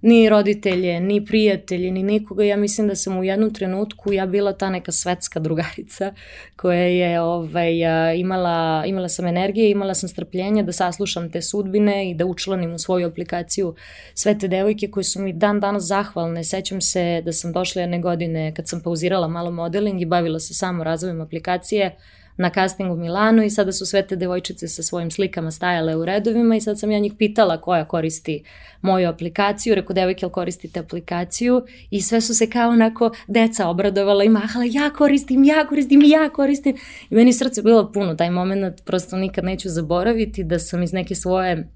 ni roditelje, ni prijatelje, ni nikoga. Ja mislim da sam u jednom trenutku ja bila ta neka svetska drugarica koja je ovaj, imala, imala sam energije, imala sam strpljenja da saslušam te sudbine i da učlanim u svoju aplikaciju sve te devojke koje su mi dan danas zahvalne. Sećam se da sam došla jedne godine kad sam pauzirala malo modeling i bavila se samo razvojem aplikacije, na castingu u Milanu i sada su sve te devojčice sa svojim slikama stajale u redovima i sad sam ja njih pitala koja koristi moju aplikaciju, rekao devojke, jel koristite aplikaciju? I sve su se kao onako deca obradovala i mahala, ja koristim, ja koristim, ja koristim. I meni srce bilo puno, taj moment prosto nikad neću zaboraviti da sam iz neke svoje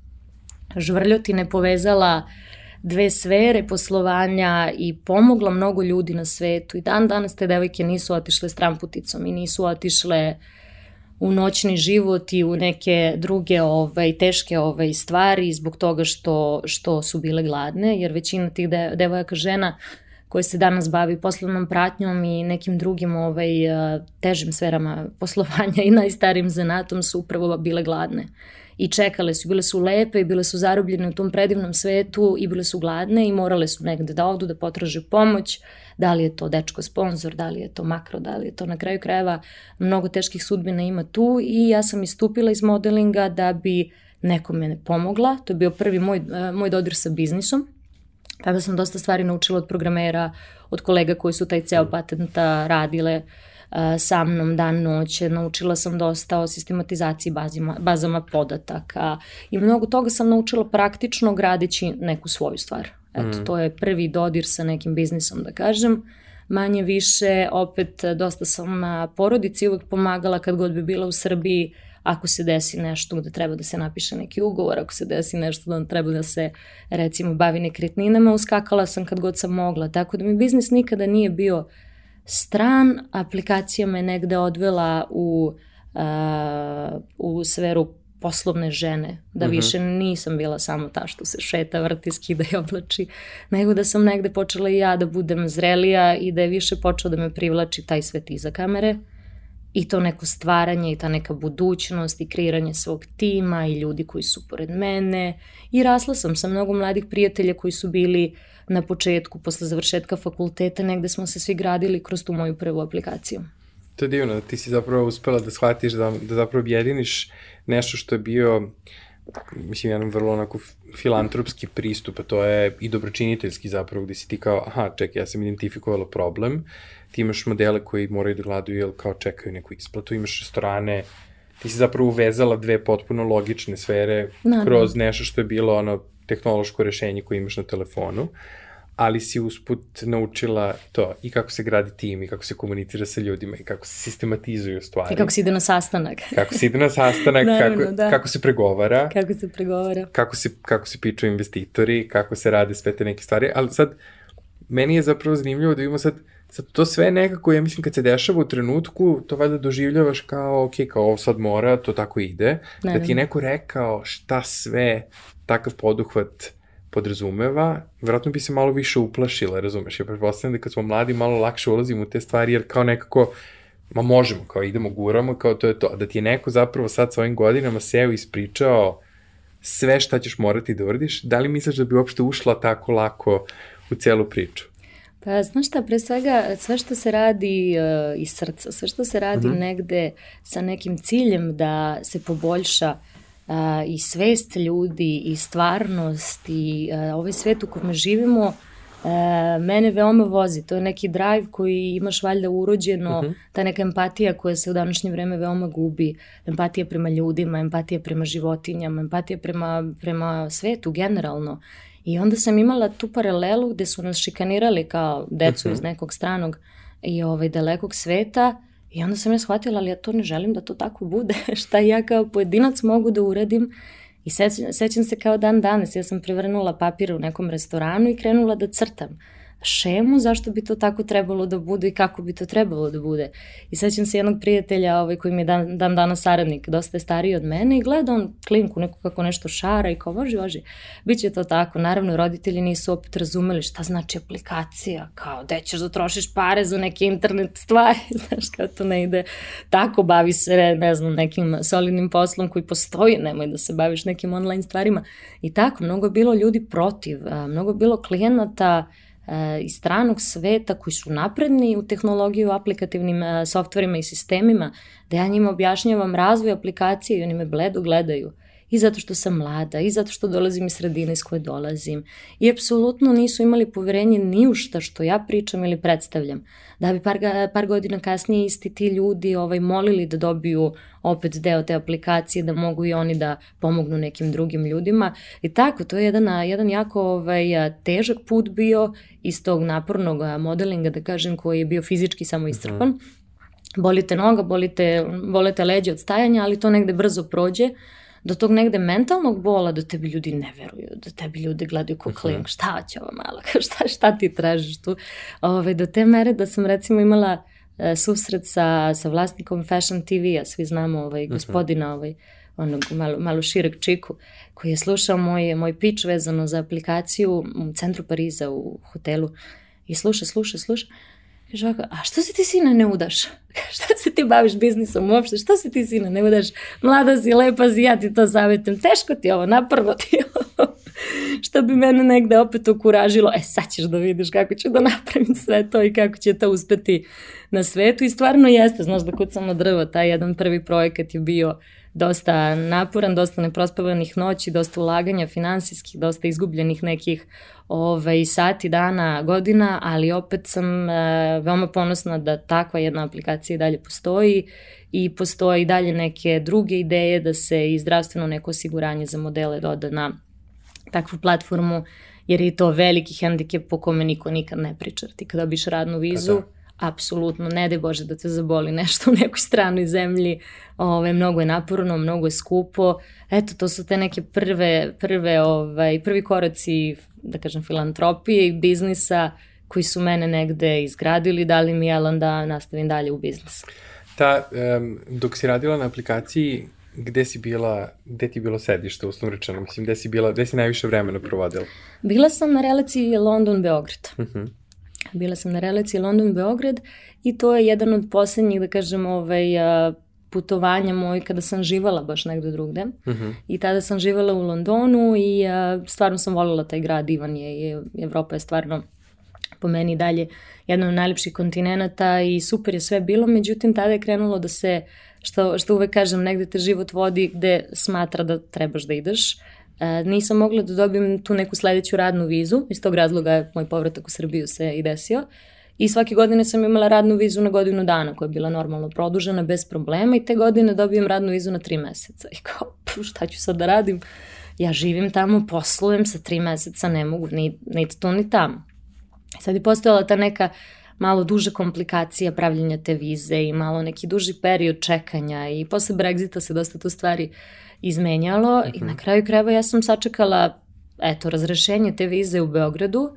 žvrljotine povezala dve sfere poslovanja i pomogla mnogo ljudi na svetu. I dan danas te devojke nisu otišle stramputicom i nisu otišle u noćni život i u neke druge ovaj, teške ovaj, stvari zbog toga što, što su bile gladne, jer većina tih de, devojaka žena koje se danas bavi poslovnom pratnjom i nekim drugim ovaj, težim sferama poslovanja i najstarijim zanatom su upravo bile gladne i čekale su, bile su lepe i bile su zarobljene u tom predivnom svetu i bile su gladne i morale su negde da odu, da potraže pomoć, da li je to dečko sponsor, da li je to makro, da li je to na kraju krajeva, mnogo teških sudbina ima tu. I ja sam istupila iz modelinga da bi nekome pomogla, to je bio prvi moj, eh, moj dodir sa biznisom, tada sam dosta stvari naučila od programera, od kolega koji su taj ceo patenta radile, sa mnom dan noć, naučila sam dosta o sistematizaciji bazima, bazama podataka i mnogo toga sam naučila praktično gradeći neku svoju stvar. Eto, mm. to je prvi dodir sa nekim biznisom, da kažem. Manje više, opet, dosta sam porodici uvek pomagala kad god bi bila u Srbiji, ako se desi nešto gde treba da se napiše neki ugovor, ako se desi nešto da treba da se recimo bavi nekretninama, uskakala sam kad god sam mogla. Tako da mi biznis nikada nije bio uh, stran, aplikacija me negde odvela u, uh, u sferu poslovne žene, da uh mhm. -huh. više nisam bila samo ta što se šeta, vrti, skida i oblači, nego da sam negde počela i ja da budem zrelija i da je više počeo da me privlači taj svet iza kamere i to neko stvaranje i ta neka budućnost i kreiranje svog tima i ljudi koji su pored mene i rasla sam sa mnogo mladih prijatelja koji su bili uh, na početku, posle završetka fakulteta, negde smo se svi gradili kroz tu moju prvu aplikaciju. To je divno, ti si zapravo uspela da shvatiš da, da zapravo objediniš nešto što je bio mislim, jedan vrlo onako filantropski pristup, a to je i dobročiniteljski zapravo, gde si ti kao, aha, čekaj, ja sam identifikovala problem, ti imaš modele koji moraju da gladuju, jel kao čekaju neku isplatu, imaš restorane, ti si zapravo uvezala dve potpuno logične sfere Naravno. kroz nešto što je bilo ono tehnološko rešenje koje imaš na telefonu, ali si usput naučila to i kako se gradi tim i kako se komunicira sa ljudima i kako se sistematizuju stvari. I kako se ide na sastanak. kako se ide na sastanak, Naravno, kako, da. kako se pregovara. Kako se pregovara. Kako se, kako se piču investitori, kako se rade sve te neke stvari, ali sad meni je zapravo zanimljivo da imamo sad Sad, to sve nekako, ja mislim, kad se dešava u trenutku, to valjda doživljavaš kao, ok, kao ovo sad mora, to tako ide. Ne, da ti je neko rekao šta sve takav poduhvat podrazumeva, vjerojatno bi se malo više uplašila, razumeš? Ja pretpostavljam da kad smo mladi malo lakše ulazimo u te stvari, jer kao nekako, ma možemo, kao idemo, guramo, kao to je to. Da ti je neko zapravo sad svojim godinama seo i ispričao sve šta ćeš morati da uradiš, da li misliš da bi uopšte ušla tako lako u celu priču? Pa znaš šta, pre svega sve što se radi uh, iz srca, sve što se radi uh mhm. -huh. negde sa nekim ciljem da se poboljša uh, i svest ljudi i stvarnost i uh, ovaj svet u kome živimo, mene veoma vozi. To je neki drive koji imaš valjda urođeno, uh mhm. -huh. ta neka empatija koja se u današnje vreme veoma gubi. Empatija prema ljudima, empatija prema životinjama, empatija prema, prema svetu generalno. I onda sam imala tu paralelu gde su nas šikanirali kao decu uh -huh. iz mhm. nekog stranog i ovaj dalekog sveta i onda sam ja shvatila, ali ja to ne želim da to tako bude. Šta ja kao pojedinac mogu da uradim I sećam, sećam se kao dan danas, ja sam prevrnula papir u nekom restoranu i krenula da crtam šemu zašto bi to tako trebalo da bude i kako bi to trebalo da bude. I sećam se jednog prijatelja ovaj, koji mi je dan, dan danas saradnik, dosta je stariji od mene i gleda on klinku neko kako nešto šara i kao važi, važi, bit će to tako. Naravno, roditelji nisu opet razumeli šta znači aplikacija, kao gde ćeš da trošiš pare za neke internet stvari, znaš kao to ne ide tako, bavi se, ne znam, nekim solidnim poslom koji postoji, nemoj da se baviš nekim online stvarima. I tako, mnogo je bilo ljudi protiv, mnogo je bilo klijenata, iz stranog sveta koji su napredni u tehnologiju, aplikativnim e, softverima i sistemima, da ja njima objašnjavam razvoj aplikacije i oni me bledo gledaju. I zato što sam mlada, i zato što dolazim iz sredine iz koje dolazim. I apsolutno nisu imali poverenje ni u šta što ja pričam ili predstavljam. Da bi par, par godina kasnije isti ti ljudi ovaj, molili da dobiju opet deo te aplikacije, da mogu i oni da pomognu nekim drugim ljudima. I tako, to je jedan, jedan jako ovaj, težak put bio iz tog napornog modelinga, da kažem, koji je bio fizički samo iscrpan. Mm -hmm. Bolite noga, bolite, bolite leđe od stajanja, ali to negde brzo prođe do tog negde mentalnog bola da tebi ljudi ne veruju, da tebi ljudi gledaju ko mhm. šta će ova mala, šta, šta ti tražiš tu, Ove, do te mere da sam recimo imala e, susret sa, sa vlasnikom Fashion TV-a, svi znamo ovaj, mhm. gospodina ovaj, onog malo, malo šireg čiku, koji je slušao moj, moj pitch vezano za aplikaciju u centru Pariza u hotelu i sluša, sluša, sluša Kaže ovako, a što se ti sine ne udaš? Šta se ti baviš biznisom uopšte? Što se ti sine ne udaš? Mlada si, lepa si, ja ti to savjetujem. Teško ti ovo, naprvo ti ovo. što bi mene negde opet okuražilo. E, sad ćeš da vidiš kako ću da napravim sve to i kako će to uspeti na svetu. I stvarno jeste, znaš da kucam na drvo, taj jedan prvi projekat je bio dosta naporan, dosta neprospavanih noći, dosta ulaganja finansijskih, dosta izgubljenih nekih ovaj, sati, dana, godina, ali opet sam e, veoma ponosna da takva jedna aplikacija i dalje postoji i postoje i dalje neke druge ideje da se i zdravstveno neko osiguranje za modele doda na takvu platformu, jer je to veliki hendikep po kome niko nikad ne priča. Ti kada biš radnu vizu, da apsolutno, ne daj Bože da te zaboli nešto u nekoj stranoj zemlji, ove, mnogo je naporno, mnogo je skupo, eto, to su te neke prve, prve, ovaj, prvi koraci, da kažem, filantropije i biznisa koji su mene negde izgradili, dali mi jelan da nastavim dalje u biznis. Ta, um, dok si radila na aplikaciji, gde si bila, gde ti je bilo sedište, uslovno rečeno, mislim, gde si bila, gde si najviše vremena provodila? Bila sam na relaciji London-Beograd. Uh mhm. -huh. Bila sam na relaciji London-Beograd i to je jedan od poslednjih, da kažem, ovaj, putovanja moj kada sam živala baš negde drugde. Mhm. -huh. I tada sam živala u Londonu i uh, stvarno sam volila taj grad, Ivan je, je, Evropa je stvarno po meni dalje jedan od najlepših kontinenta i super je sve bilo, međutim tada je krenulo da se, što, što uvek kažem, negde te život vodi gde smatra da trebaš da ideš. E, nisam mogla da dobijem tu neku sledeću radnu vizu, iz tog razloga je moj povratak u Srbiju se i desio. I svake godine sam imala radnu vizu na godinu dana koja je bila normalno produžena bez problema i te godine dobijem radnu vizu na tri meseca. I kao, šta ću sad da radim? Ja živim tamo, poslujem sa tri meseca, ne mogu ni, ni tu ni tamo. Sad je postojala ta neka malo duže komplikacija pravljenja te vize i malo neki duži period čekanja i posle Brexita se dosta tu stvari izmenjalo uh -huh. i na mhm. kraju krajeva ja sam sačekala eto, razrešenje te vize u Beogradu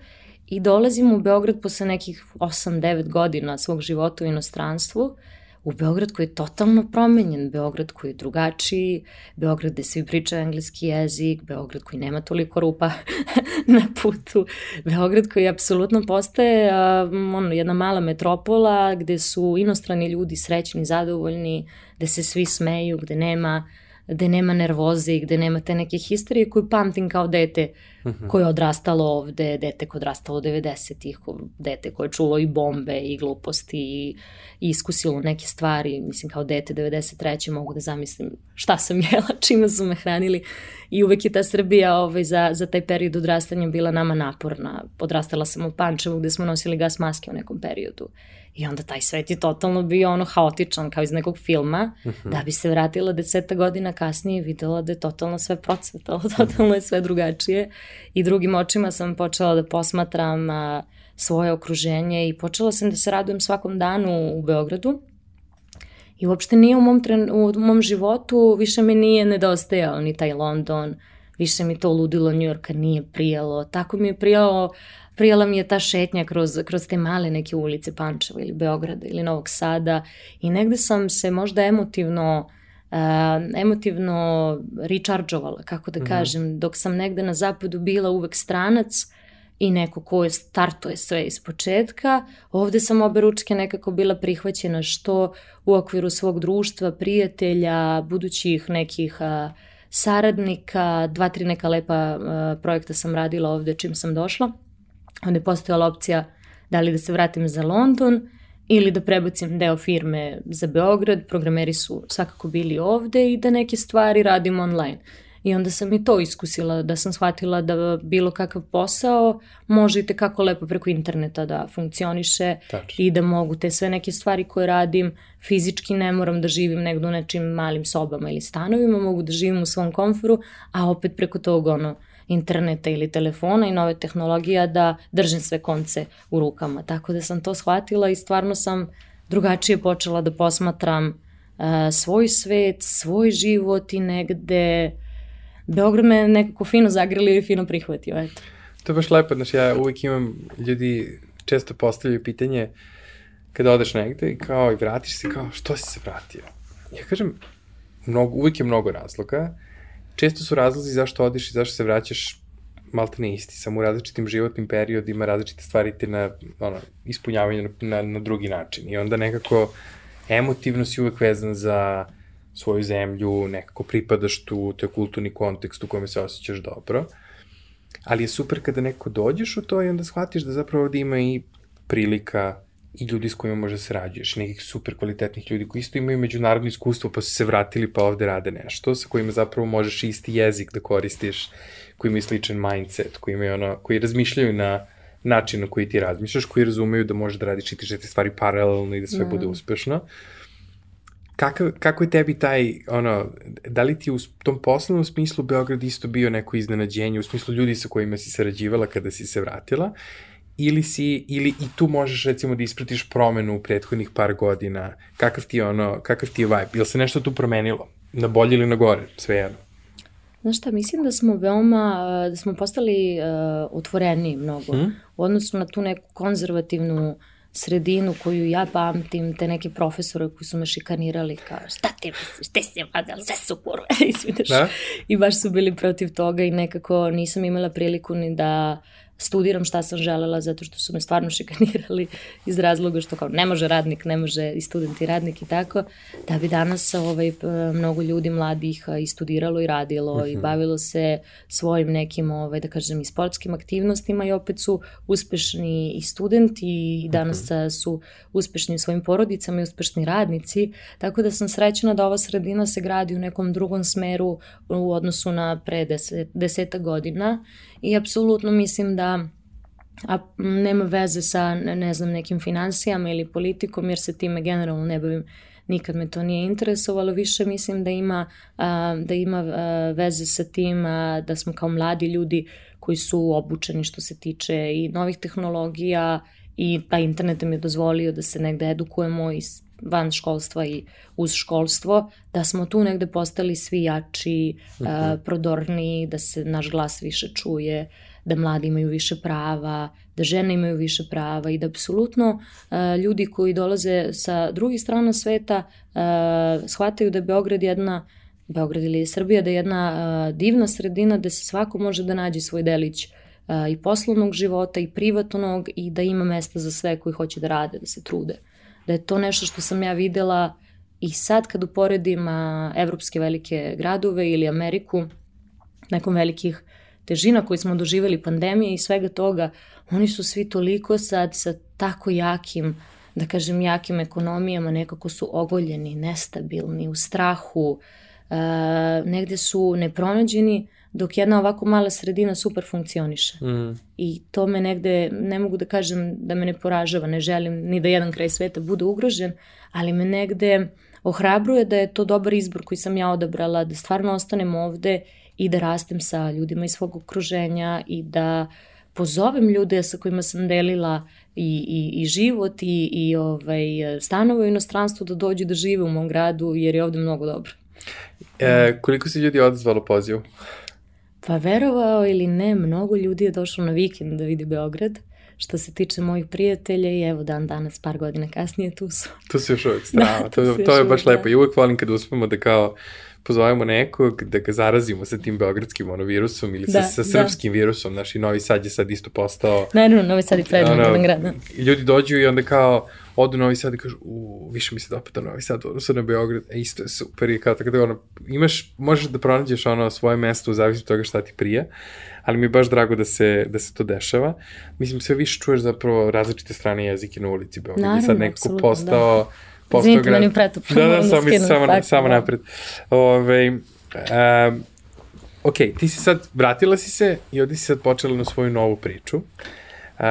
i dolazim u Beograd posle nekih 8-9 godina svog života u inostranstvu u Beograd koji je totalno promenjen, Beograd koji je drugačiji, Beograd gde svi pričaju engleski jezik, Beograd koji nema toliko rupa na putu, Beograd koji apsolutno postaje um, ono, jedna mala metropola gde su inostrani ljudi srećni, zadovoljni, gde se svi smeju, gde nema uh, gde nema nervoze i gde nema te neke historije koju pamtim kao dete mhm. koje je odrastalo ovde, dete koje je odrastalo 90-ih, dete koje je čulo i bombe i gluposti i, i iskusilo neke stvari, mislim kao dete 93. mogu da zamislim šta sam jela, čime su me hranili i uvek je ta Srbija ovaj, za, za taj period odrastanja bila nama naporna. Odrastala sam u Pančevu gde smo nosili gas maske u nekom periodu I onda taj svet je totalno bio ono haotičan kao iz nekog filma, uh mhm. -huh. da bi se vratila deseta godina kasnije i videla da je totalno sve procvetalo, totalno je sve drugačije. I drugim očima sam počela da posmatram a, svoje okruženje i počela sam da se radujem svakom danu u Beogradu. I uopšte nije u mom, tren, u mom životu, više mi nije nedostajao ni taj London, više mi to ludilo Njujorka nije prijalo. Tako mi je prijalo prijela mi je ta šetnja kroz, kroz te male neke ulice Pančeva ili Beograda ili Novog Sada i negde sam se možda emotivno uh, emotivno rechargeovala, kako da mm -hmm. kažem, dok sam negde na zapadu bila uvek stranac i neko ko je startuje sve iz početka, ovde sam obe ručke nekako bila prihvaćena što u okviru svog društva, prijatelja, budućih nekih uh, saradnika, dva, tri neka lepa uh, projekta sam radila ovde čim sam došla onda je postojala opcija da li da se vratim za London ili da prebacim deo firme za Beograd, programeri su svakako bili ovde i da neke stvari radim online. I onda sam i to iskusila, da sam shvatila da bilo kakav posao može i tekako lepo preko interneta da funkcioniše Tačno. i da mogu te sve neke stvari koje radim fizički ne moram da živim negdje u nečim malim sobama ili stanovima, mogu da živim u svom komforu, a opet preko tog ono, interneta ili telefona i nove tehnologija da držim sve konce u rukama. Tako da sam to shvatila i stvarno sam drugačije počela da posmatram uh, svoj svet, svoj život i negde Beograd me nekako fino zagrlio i fino prihvatio, eto. To je baš lepo, znači ja uvijek imam ljudi često postavljaju pitanje kada odeš negde i kao i vratiš se kao što si se vratio? Ja kažem, mnogo, uvijek je mnogo razloga često su razlozi zašto odiš i zašto se vraćaš malte ne isti, samo u različitim životnim periodima različite stvari te na, ono, ispunjavaju na, na, na drugi način. I onda nekako emotivno si uvek vezan za svoju zemlju, nekako pripadaš tu, to je kulturni kontekst u kome se osjećaš dobro. Ali je super kada neko dođeš u to i onda shvatiš da zapravo ovde ima i prilika i ljudi s kojima možda se rađuješ, nekih super kvalitetnih ljudi koji isto imaju međunarodno iskustvo pa su se vratili pa ovde rade nešto, sa kojima zapravo možeš isti jezik da koristiš, koji imaju sličan mindset, koji, imaju ono, koji razmišljaju na način na koji ti razmišljaš, koji razumeju da možeš da radiš i ti te stvari paralelno i da sve mm. bude uspešno. Kako, kako je tebi taj, ono, da li ti u tom poslovnom smislu Beograd isto bio neko iznenađenje, u smislu ljudi sa kojima si sarađivala kada si se vratila, ili si, ili i tu možeš recimo da ispratiš promenu u prethodnih par godina, kakav ti je ono, kakav ti je vibe, ili se nešto tu promenilo, na bolje ili na gore, sve jedno? Znaš šta, mislim da smo veoma, da smo postali uh, otvoreni mnogo hmm? u odnosu na tu neku konzervativnu sredinu koju ja pamtim, te neke profesore koji su me šikanirali kao šta ti misliš, ti si vadal, sve su kurve, da? I baš su bili protiv toga i nekako nisam imala priliku ni da studiram šta sam želela zato što su me stvarno šikanirali iz razloga što kao ne može radnik, ne može i student i radnik i tako, da bi danas ovaj, mnogo ljudi mladih i studiralo i radilo uh -huh. i mhm. bavilo se svojim nekim, ovaj, da kažem, i sportskim aktivnostima i opet su uspešni i studenti i danas uh mhm. -huh. su uspešni u svojim porodicama i uspešni radnici, tako da sam srećena da ova sredina se gradi u nekom drugom smeru u odnosu na pre deset, deseta godina i apsolutno mislim da a nema veze sa, ne znam, nekim financijama ili politikom, jer se time generalno ne bavim. Nikad me to nije interesovalo, više mislim da ima, da ima veze sa tim da smo kao mladi ljudi koji su obučeni što se tiče i novih tehnologija i taj internet mi je dozvolio da se negde edukujemo i van školstva i uz školstvo, da smo tu negde postali svi jači, uh -huh. uh, prodorniji, da se naš glas više čuje, da mladi imaju više prava, da žene imaju više prava i da apsolutno uh, ljudi koji dolaze sa drugih strana sveta uh, shvataju da je Beograd jedna Beograd ili Srbija da je jedna uh, divna sredina gde se svako može da nađe svoj delić uh, i poslovnog života i privatnog i da ima mesta za sve koji hoće da rade, da se trude. Da je to nešto što sam ja videla i sad kad uporedim uh, evropske velike gradove ili Ameriku, nekom velikih težina koju smo doživjeli pandemije i svega toga, oni su svi toliko sad sa tako jakim, da kažem jakim ekonomijama, nekako su ogoljeni, nestabilni, u strahu, uh, negde su nepronađeni, dok jedna ovako mala sredina super funkcioniše. Mm. I to me negde, ne mogu da kažem da me ne poražava, ne želim ni da jedan kraj sveta bude ugrožen, ali me negde ohrabruje da je to dobar izbor koji sam ja odabrala, da stvarno ostanem ovde i da rastem sa ljudima iz svog okruženja i da pozovem ljude sa kojima sam delila i, i, i život i, i ovaj, stanove u inostranstvu da dođu da žive u mom gradu jer je ovde mnogo dobro. E, koliko si ljudi odazvalo pozivu? Pa verovao ili ne, mnogo ljudi je došlo na vikend da vidi Beograd. Što se tiče mojih prijatelja i evo dan danas, par godina kasnije, tu su. Tu su još uvijek strava, da, to, to je baš lepo da. i uvek volim kad uspemo da kao pozovemo nekog da ga zarazimo sa tim beogradskim ono, virusom ili da, sa, sa da. srpskim da. virusom, naš i Novi Sad je sad isto postao... Naravno, Novi Sad je predivno grad. Da. Ljudi dođu i onda kao odu u Novi Sad i kažu, u, više mi se dopada Novi Sad, odnosno na Beograd, e, isto je super i kao tako da ono, imaš, možeš da pronađeš ono svoje mesto u zavisnosti od toga šta ti prije, ali mi je baš drago da se, da se to dešava. Mislim, sve više čuješ zapravo različite strane jezike na ulici Beograd. Naravno, sad nekako postao, da postao Izvinite, grad. Izvinite, meni Da, da, samo, skinu, samo, tako, samo da. napred. Ove, um, ok, ti si sad, vratila si se i ovdje si sad počela na svoju novu priču. Uh,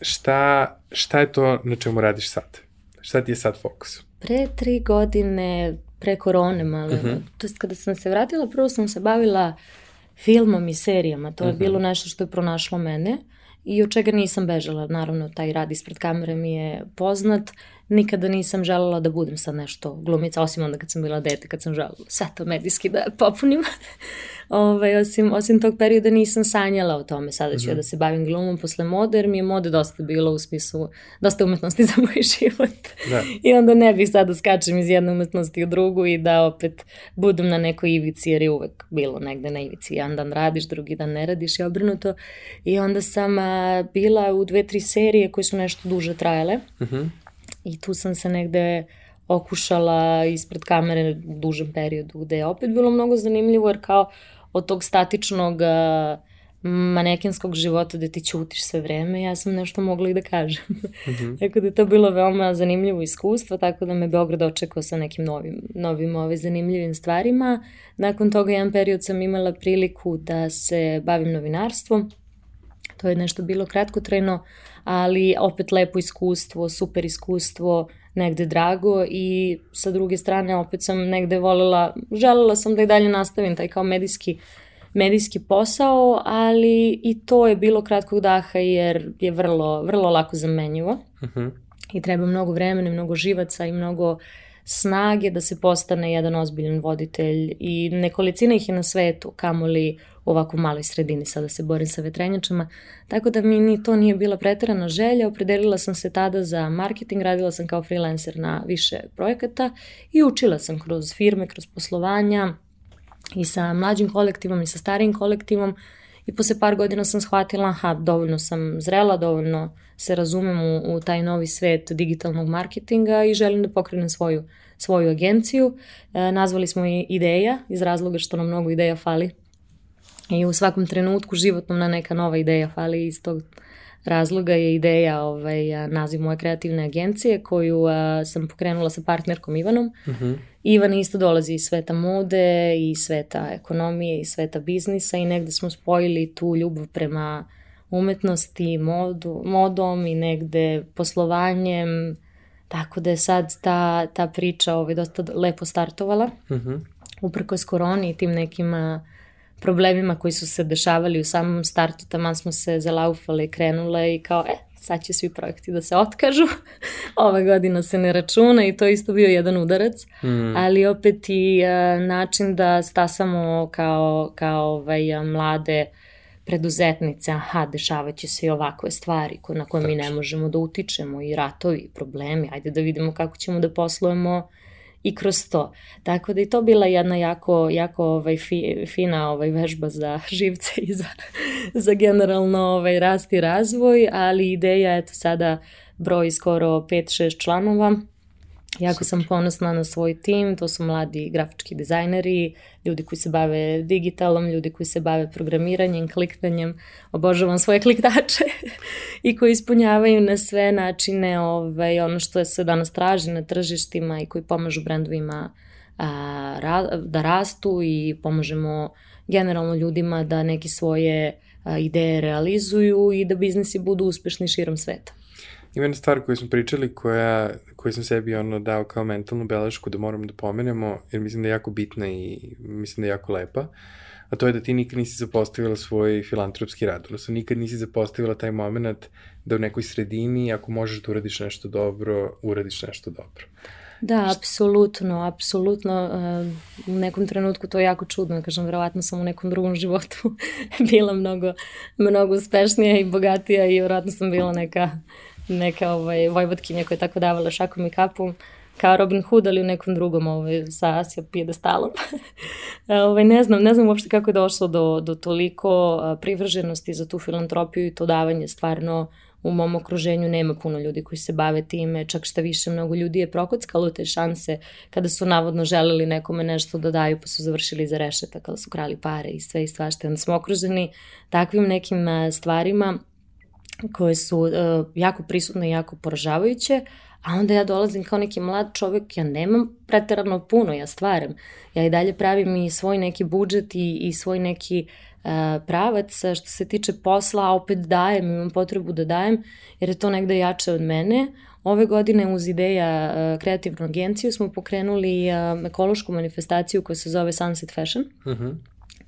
šta, šta je to na čemu radiš sad? Šta ti je sad fokus? Pre tri godine, pre korone malo, uh mhm. -huh. to jest kada sam se vratila, prvo sam se bavila filmom i serijama. To je uh mhm. -huh. bilo nešto što je pronašlo mene i od čega nisam bežala. Naravno, taj rad ispred kamere mi je poznat nikada nisam želela da budem sad nešto glumica, osim onda kad sam bila dete, kad sam želela sve to medijski da popunim. Ove, ovaj, osim, osim tog perioda nisam sanjala o tome, sada ću mm -hmm. ja da se bavim glumom posle mode, jer mi je mode dosta bilo u smislu, dosta umetnosti za moj život. Da. I onda ne bih sada da skačem iz jedne umetnosti u drugu i da opet budem na nekoj ivici, jer je uvek bilo negde na ivici. Jedan dan radiš, drugi dan ne radiš i obrnuto. I onda sam a, bila u dve, tri serije koje su nešto duže trajale. Mm -hmm I tu sam se negde okušala ispred kamere u dužem periodu, gde je opet bilo mnogo zanimljivo, jer kao od tog statičnog manekinskog života gde ti ćutiš sve vreme, ja sam nešto mogla i da kažem. Mm -hmm. tako da je to bilo veoma zanimljivo iskustvo, tako da me Beograd očekao sa nekim novim, novim ove zanimljivim stvarima. Nakon toga jedan period sam imala priliku da se bavim novinarstvom. To je nešto bilo kratkotrajno, ali opet lepo iskustvo, super iskustvo, negde drago i sa druge strane opet sam negde volela, želela sam da i dalje nastavim taj kao medijski medijski posao, ali i to je bilo kratkog daha jer je vrlo, vrlo lako zamenjivo. Uh mhm. -huh. I treba mnogo vremena, mnogo živaca i mnogo snage da se postane jedan ozbiljan voditelj i nekolicina ih je na svetu, kamoli u ovako maloj sredini sada se borim sa vetrenjačama, tako da mi ni to nije bila pretarana želja, opredelila sam se tada za marketing, radila sam kao freelancer na više projekata i učila sam kroz firme, kroz poslovanja i sa mlađim kolektivom i sa starijim kolektivom. I posle par godina sam shvatila, aha, dovoljno sam zrela, dovoljno se razumem u, u taj novi svet digitalnog marketinga i želim da pokrenem svoju, svoju agenciju. E, nazvali smo je Ideja iz razloga što nam mnogo ideja fali I u svakom trenutku životnom na neka nova ideja fali iz tog razloga je ideja ovaj, naziv moje kreativne agencije koju a, sam pokrenula sa partnerkom Ivanom. Uh mhm. -huh. Ivan isto dolazi iz sveta mode i sveta ekonomije i sveta biznisa i negde smo spojili tu ljubav prema umetnosti, modu, modom i negde poslovanjem, Tako da je sad ta, ta priča ovaj, dosta lepo startovala. Uh Mhm. -huh. Uprkos koroni i tim nekim problemima koji su se dešavali u samom startu, taman smo se zalaufale i krenule i kao, e, sad će svi projekti da se otkažu, ova godina se ne računa i to je isto bio jedan udarac, mm. ali opet i a, način da stasamo kao, kao ovaj, a, mlade preduzetnice, aha, dešavat će se i ovakve stvari ko, na koje mi ne možemo da utičemo i ratovi i problemi, ajde da vidimo kako ćemo da poslujemo i kroz to. Tako da je to bila jedna jako, jako ovaj, fi, fina ovaj, vežba za živce i za, za generalno ovaj, rast i razvoj, ali ideja je sada broj skoro 5-6 članova. Jako sam ponosna na svoj tim, to su mladi grafički dizajneri, ljudi koji se bave digitalom, ljudi koji se bave programiranjem, kliktanjem, obožavam svoje kliktače i koji ispunjavaju na sve načine ovaj, ono što se danas traži na tržištima i koji pomažu brendovima a, ra, da rastu i pomažemo generalno ljudima da neke svoje ideje realizuju i da biznisi budu uspešni širom sveta. Ima jedna stvar koju smo pričali koja, koju sam sebi ono dao kao mentalnu belešku da moram da pomenemo, jer mislim da je jako bitna i mislim da je jako lepa, a to je da ti nikad nisi zapostavila svoj filantropski rad, odnosno nikad nisi zapostavila taj moment da u nekoj sredini, ako možeš da uradiš nešto dobro, uradiš nešto dobro. Da, apsolutno, apsolutno. U nekom trenutku to je jako čudno, kažem, verovatno sam u nekom drugom životu bila mnogo, mnogo uspešnija i bogatija i verovatno sam bila neka neka ovaj, vojvodkinja koja je tako davala šakom i kapom kao Robin Hood, ali u nekom drugom ovaj, sa Asija pijedestalom. ovaj, ne znam, ne znam uopšte kako je došlo do, do toliko privrženosti za tu filantropiju i to davanje stvarno u mom okruženju nema puno ljudi koji se bave time, čak šta više mnogo ljudi je prokockalo te šanse kada su navodno želeli nekome nešto da daju pa su završili za rešeta kada su krali pare i sve i svašta. Onda smo okruženi takvim nekim stvarima koje su uh, jako prisutne i jako poražavajuće, a onda ja dolazim kao neki mlad čovek, ja nemam preterano puno, ja stvaram. Ja i dalje pravim i svoj neki budžet i, i svoj neki uh, pravac što se tiče posla, a opet dajem, imam potrebu da dajem, jer je to negde jače od mene. Ove godine uz ideja uh, kreativnu agenciju smo pokrenuli uh, ekološku manifestaciju koja se zove Sunset Fashion. Uh -huh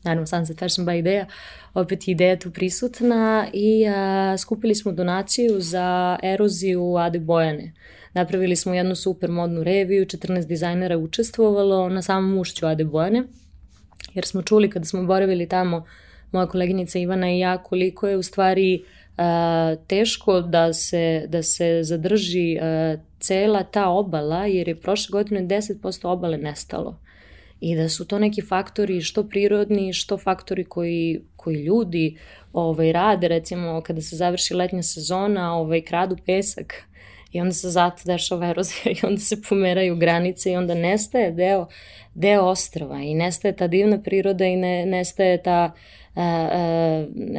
naravno Sunset Fashion by Ideja, opet ideja tu prisutna i a, skupili smo donaciju za eroziju Ade Bojane. Napravili smo jednu super modnu reviju, 14 dizajnera učestvovalo na samom ušću Ade Bojane, jer smo čuli kada smo boravili tamo, moja koleginica Ivana i ja, koliko je u stvari a, teško da se, da se zadrži a, cela ta obala, jer je prošle godine 10% obale nestalo. I da su to neki faktori što prirodni, što faktori koji, koji ljudi ovaj, rade, recimo kada se završi letnja sezona, ovaj, kradu pesak i onda se zato dešava erozija i onda se pomeraju granice i onda nestaje deo, deo ostrava i nestaje ta divna priroda i ne, nestaje ta uh,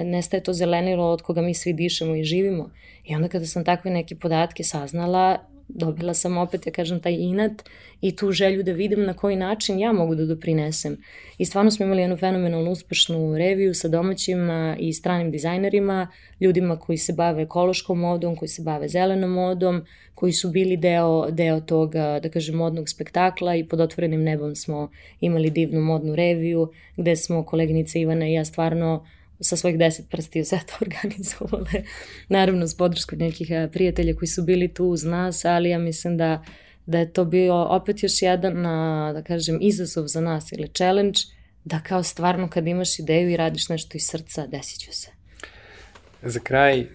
nestaje to zelenilo od koga mi svi dišemo i živimo. I onda kada sam takve neke podatke saznala, dobila sam opet, ja kažem, taj inat i tu želju da vidim na koji način ja mogu da doprinesem. I stvarno smo imali jednu fenomenalnu uspešnu reviju sa domaćim i stranim dizajnerima, ljudima koji se bave ekološkom modom, koji se bave zelenom modom, koji su bili deo, deo tog, da kažem, modnog spektakla i pod otvorenim nebom smo imali divnu modnu reviju, gde smo koleginica Ivana i ja stvarno sa svojih deset prstiju sve to organizovale. Naravno, s podrškom nekih prijatelja koji su bili tu uz nas, ali ja mislim da, da je to bio opet još jedan, da kažem, izazov za nas ili challenge, da kao stvarno kad imaš ideju i radiš nešto iz srca, desit ću se. Za kraj,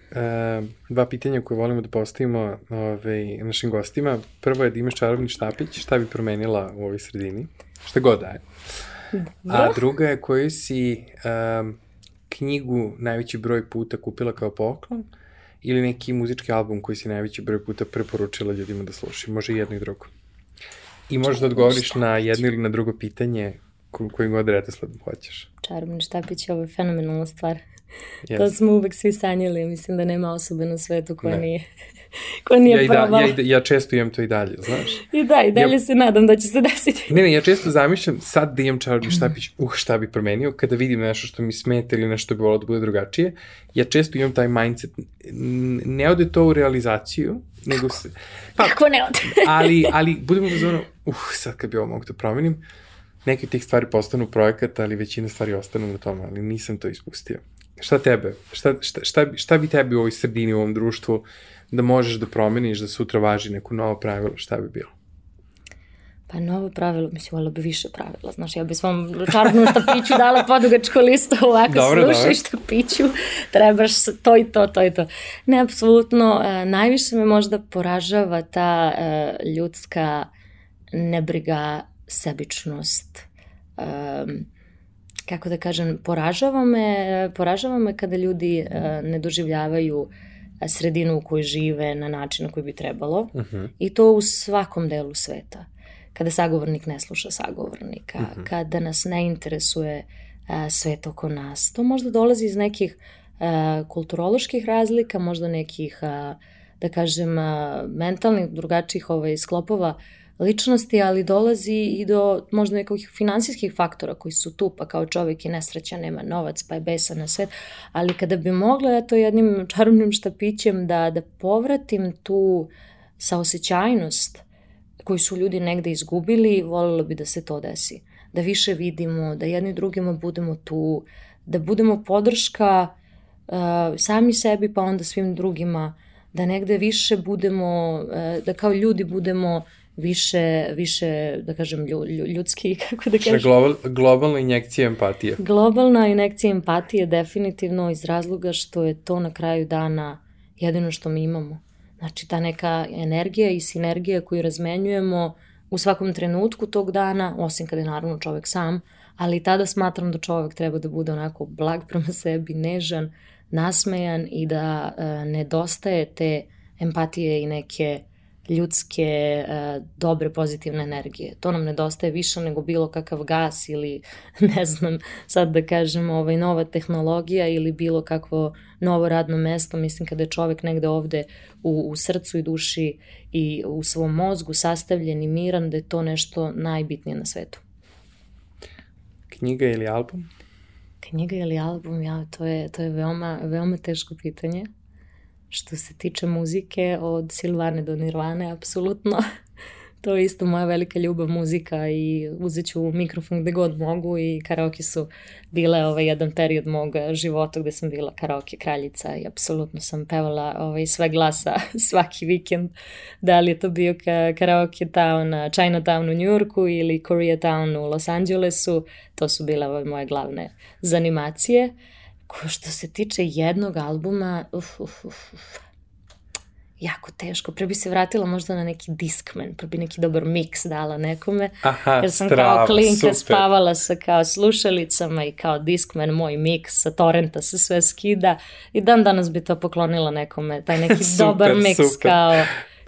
dva pitanja koje volimo da postavimo ovaj, našim gostima. Prvo je da imaš čarobni štapić, šta bi promenila u ovoj sredini? Šta god daje. A druga je koju si um, knjigu najveći broj puta kupila kao poklon ili neki muzički album koji si najveći broj puta preporučila ljudima da slušaju. Može i jedno i drugo. I možeš da odgovoriš na jedno ili na drugo pitanje ko, koji god redosled hoćeš. Čarobni štapić je ovo fenomenalna stvar. Yes. To smo uvek svi sanjali, mislim da nema osobe na svetu koja ne. nije koja nije ja i da, probala. ja, i ja često imam to i dalje, znaš. I da, i dalje ja, se nadam da će se desiti. Ne, ne, ja često zamišljam sad da imam čarobni štapić, uh, šta bi promenio, kada vidim nešto što mi smeta ili nešto bi volao da bude drugačije, ja često imam taj mindset, ne ode to u realizaciju, nego se... Pa, Kako ne ode? ali, ali budemo u zonu, uh, sad kad bi ovo mogu da promenim, neke od tih stvari postanu projekat, ali većina stvari ostanu na tome, ali nisam to ispustio. Šta tebe? Šta, šta, šta, šta bi tebi u ovoj sredini, u ovom društvu, da možeš da promeniš, da sutra važi neko novo pravilo, šta bi bilo? Pa novo pravilo, mislim, volila bi više pravila. Znaš, ja bi svom čarobnom štapiću dala podugačko listo ovako, dobro, slušaj dobro. štapiću, trebaš to i to, to i to. Ne, apsolutno, e, najviše me možda poražava ta e, ljudska nebriga, sebičnost, e, kako da kažem, poražava me, poražava me kada ljudi e, ne doživljavaju sredinu u kojoj žive na način na koji bi trebalo uh mhm. -huh. i to u svakom delu sveta. Kada sagovornik ne sluša sagovornika, uh mhm. -huh. kada nas ne interesuje a, svet oko nas. To možda dolazi iz nekih a, kulturoloških razlika, možda nekih, a, da kažem, a, mentalnih, drugačijih ovaj, sklopova ličnosti, ali dolazi i do možda nekih finansijskih faktora koji su tu, pa kao čovjek je nesrećan, nema novac, pa je besan na svet, ali kada bi mogla eto jednim čarobnim štapićem da, da povratim tu saosećajnost koju su ljudi negde izgubili, voljela bi da se to desi. Da više vidimo, da jedni drugima budemo tu, da budemo podrška uh, sami sebi pa onda svim drugima, da negde više budemo, uh, da kao ljudi budemo više, više da kažem, ljudski, kako da kažem. Global, globalna injekcija empatije. Globalna injekcija empatije definitivno iz razloga što je to na kraju dana jedino što mi imamo. Znači ta neka energija i sinergija koju razmenjujemo u svakom trenutku tog dana, osim kada je naravno čovek sam, ali tada smatram da čovek treba da bude onako blag prema sebi, nežan, nasmejan i da e, nedostaje te empatije i neke ljudske, uh, dobre, pozitivne energije. To nam nedostaje više nego bilo kakav gas ili, ne znam, sad da kažem, ovaj, nova tehnologija ili bilo kakvo novo radno mesto. Mislim, kada je čovek negde ovde u, u srcu i duši i u svom mozgu sastavljen i miran, da je to nešto najbitnije na svetu. Knjiga ili album? Knjiga ili album, ja, to je, to je veoma, veoma teško pitanje. Što se tiče muzike, od Silvane do Nirvane, apsolutno. to je isto moja velika ljubav muzika i uzet ću mikrofon gde god mogu i karaoke su bile ovaj jedan period mog života gde sam bila karaoke kraljica i apsolutno sam pevala ovaj, sve glasa svaki vikend. Da li je to bio ka karaoke town, Chinatown u Njurku ili Koreatown u Los Angelesu, to su bile ovaj, moje glavne zanimacije. Uh, Ko što se tiče jednog albuma, uf, uf, uf, uf, jako teško. Pre bi se vratila možda na neki Discman, pre bi neki dobar miks dala nekome. Aha, jer sam strav, kao klinka super. spavala sa kao slušalicama i kao Discman, moj miks sa torrenta se sve skida i dan danas bi to poklonila nekome, taj neki super, dobar miks kao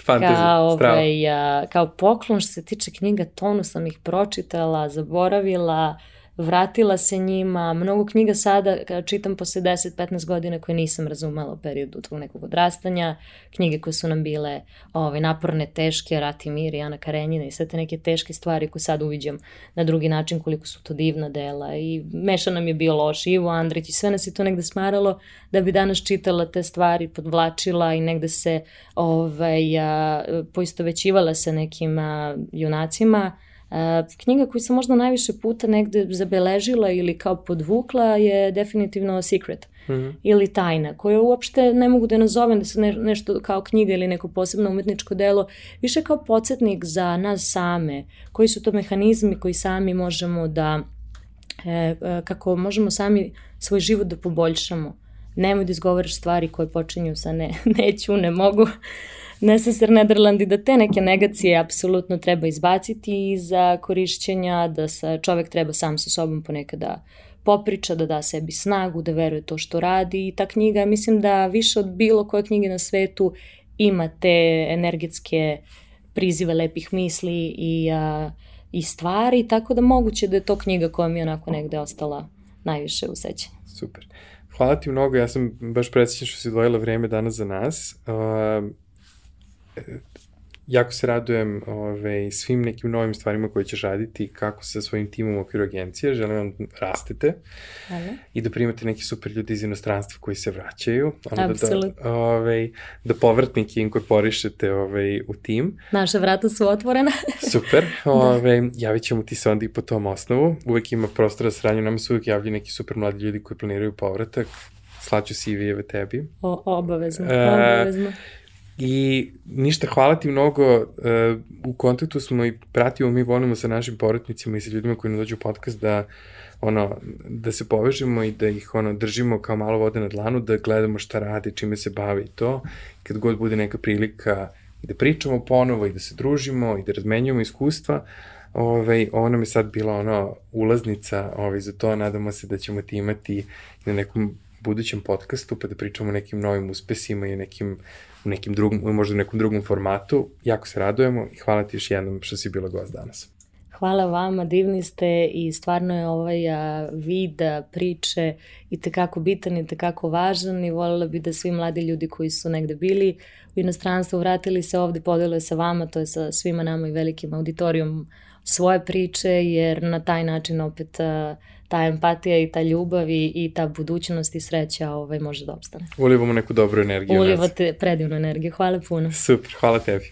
Fantasy, kao, ovaj, a, kao poklon što se tiče knjiga, tonu sam ih pročitala, zaboravila, vratila se njima, mnogo knjiga sada čitam posle 10-15 godina koje nisam razumela u periodu tog nekog odrastanja, knjige koje su nam bile ovaj, naporne, teške, Rat i mir i Ana Karenjina i sve te neke teške stvari koje sad uviđam na drugi način koliko su to divna dela i meša nam je bio loš, Ivo Andrić i sve nas je to negde smaralo da bi danas čitala te stvari, podvlačila i negde se ovaj, a, poistovećivala sa nekim a, junacima, knjiga koju sam možda najviše puta negde zabeležila ili kao podvukla je definitivno Secret mm -hmm. ili Tajna, koja uopšte ne mogu da nazovem da se ne, nešto kao knjiga ili neko posebno umetničko delo, više kao podsjetnik za nas same, koji su to mehanizmi koji sami možemo da, e, e kako možemo sami svoj život da poboljšamo. Nemoj da izgovaraš stvari koje počinju sa ne, neću, ne mogu Necessar Nederland i da te neke negacije apsolutno treba izbaciti za korišćenja, da sa, čovek treba sam sa sobom ponekada popriča, da da sebi snagu, da veruje to što radi i ta knjiga, mislim da više od bilo koje knjige na svetu ima te energetske prizive lepih misli i, a, i stvari, tako da moguće da je to knjiga koja mi je onako negde ostala najviše u sećanju. Super. hvala ti mnogo, ja sam baš predsjećan što si odvojila vreme danas za nas. Uh, jako se radujem ove, svim nekim novim stvarima koje ćeš raditi kako sa svojim timom u okviru agencije. Želim vam da rastete Hvala. i da primate neki super ljudi iz inostranstva koji se vraćaju. Ono Absolutno. Da, da, ove, da povratnike inkorporišete ove, u tim. Naša vrata su otvorena. super. Ove, da. Javit ćemo ti se onda i po tom osnovu. Uvek ima prostora za sranju. Nama se uvek javljaju neki super mladi ljudi koji planiraju povratak. Slaću CV-eve tebi. O, obavezno, e, obavezno. I ništa, hvala ti mnogo. Uh, u kontaktu smo i pratimo, mi volimo sa našim porodnicima i sa ljudima koji nam dođu u podcast da ono, da se povežemo i da ih ono, držimo kao malo vode na dlanu, da gledamo šta radi, čime se bavi to. Kad god bude neka prilika i da pričamo ponovo i da se družimo i da razmenjujemo iskustva, ovo nam je sad bila ono ulaznica ovaj, za to, nadamo se da ćemo ti imati na nekom budućem podcastu pa da pričamo o nekim novim uspesima i nekim u nekim drugom, možda u nekom drugom formatu. Jako se radujemo i hvala ti još jednom što si bila gost danas. Hvala vama, divni ste i stvarno je ovaj vid priče i tekako bitan i tekako važan i voljela bi da svi mladi ljudi koji su negde bili u inostranstvu vratili se ovde, podele sa vama, to je sa svima nama i velikim auditorijom svoje priče, jer na taj način opet ta empatija i ta ljubav i, i ta budućnost i sreća ovaj, može da opstane. Ulivamo neku dobru energiju. Ulivate predivnu energiju. Hvala puno. Super, hvala tebi.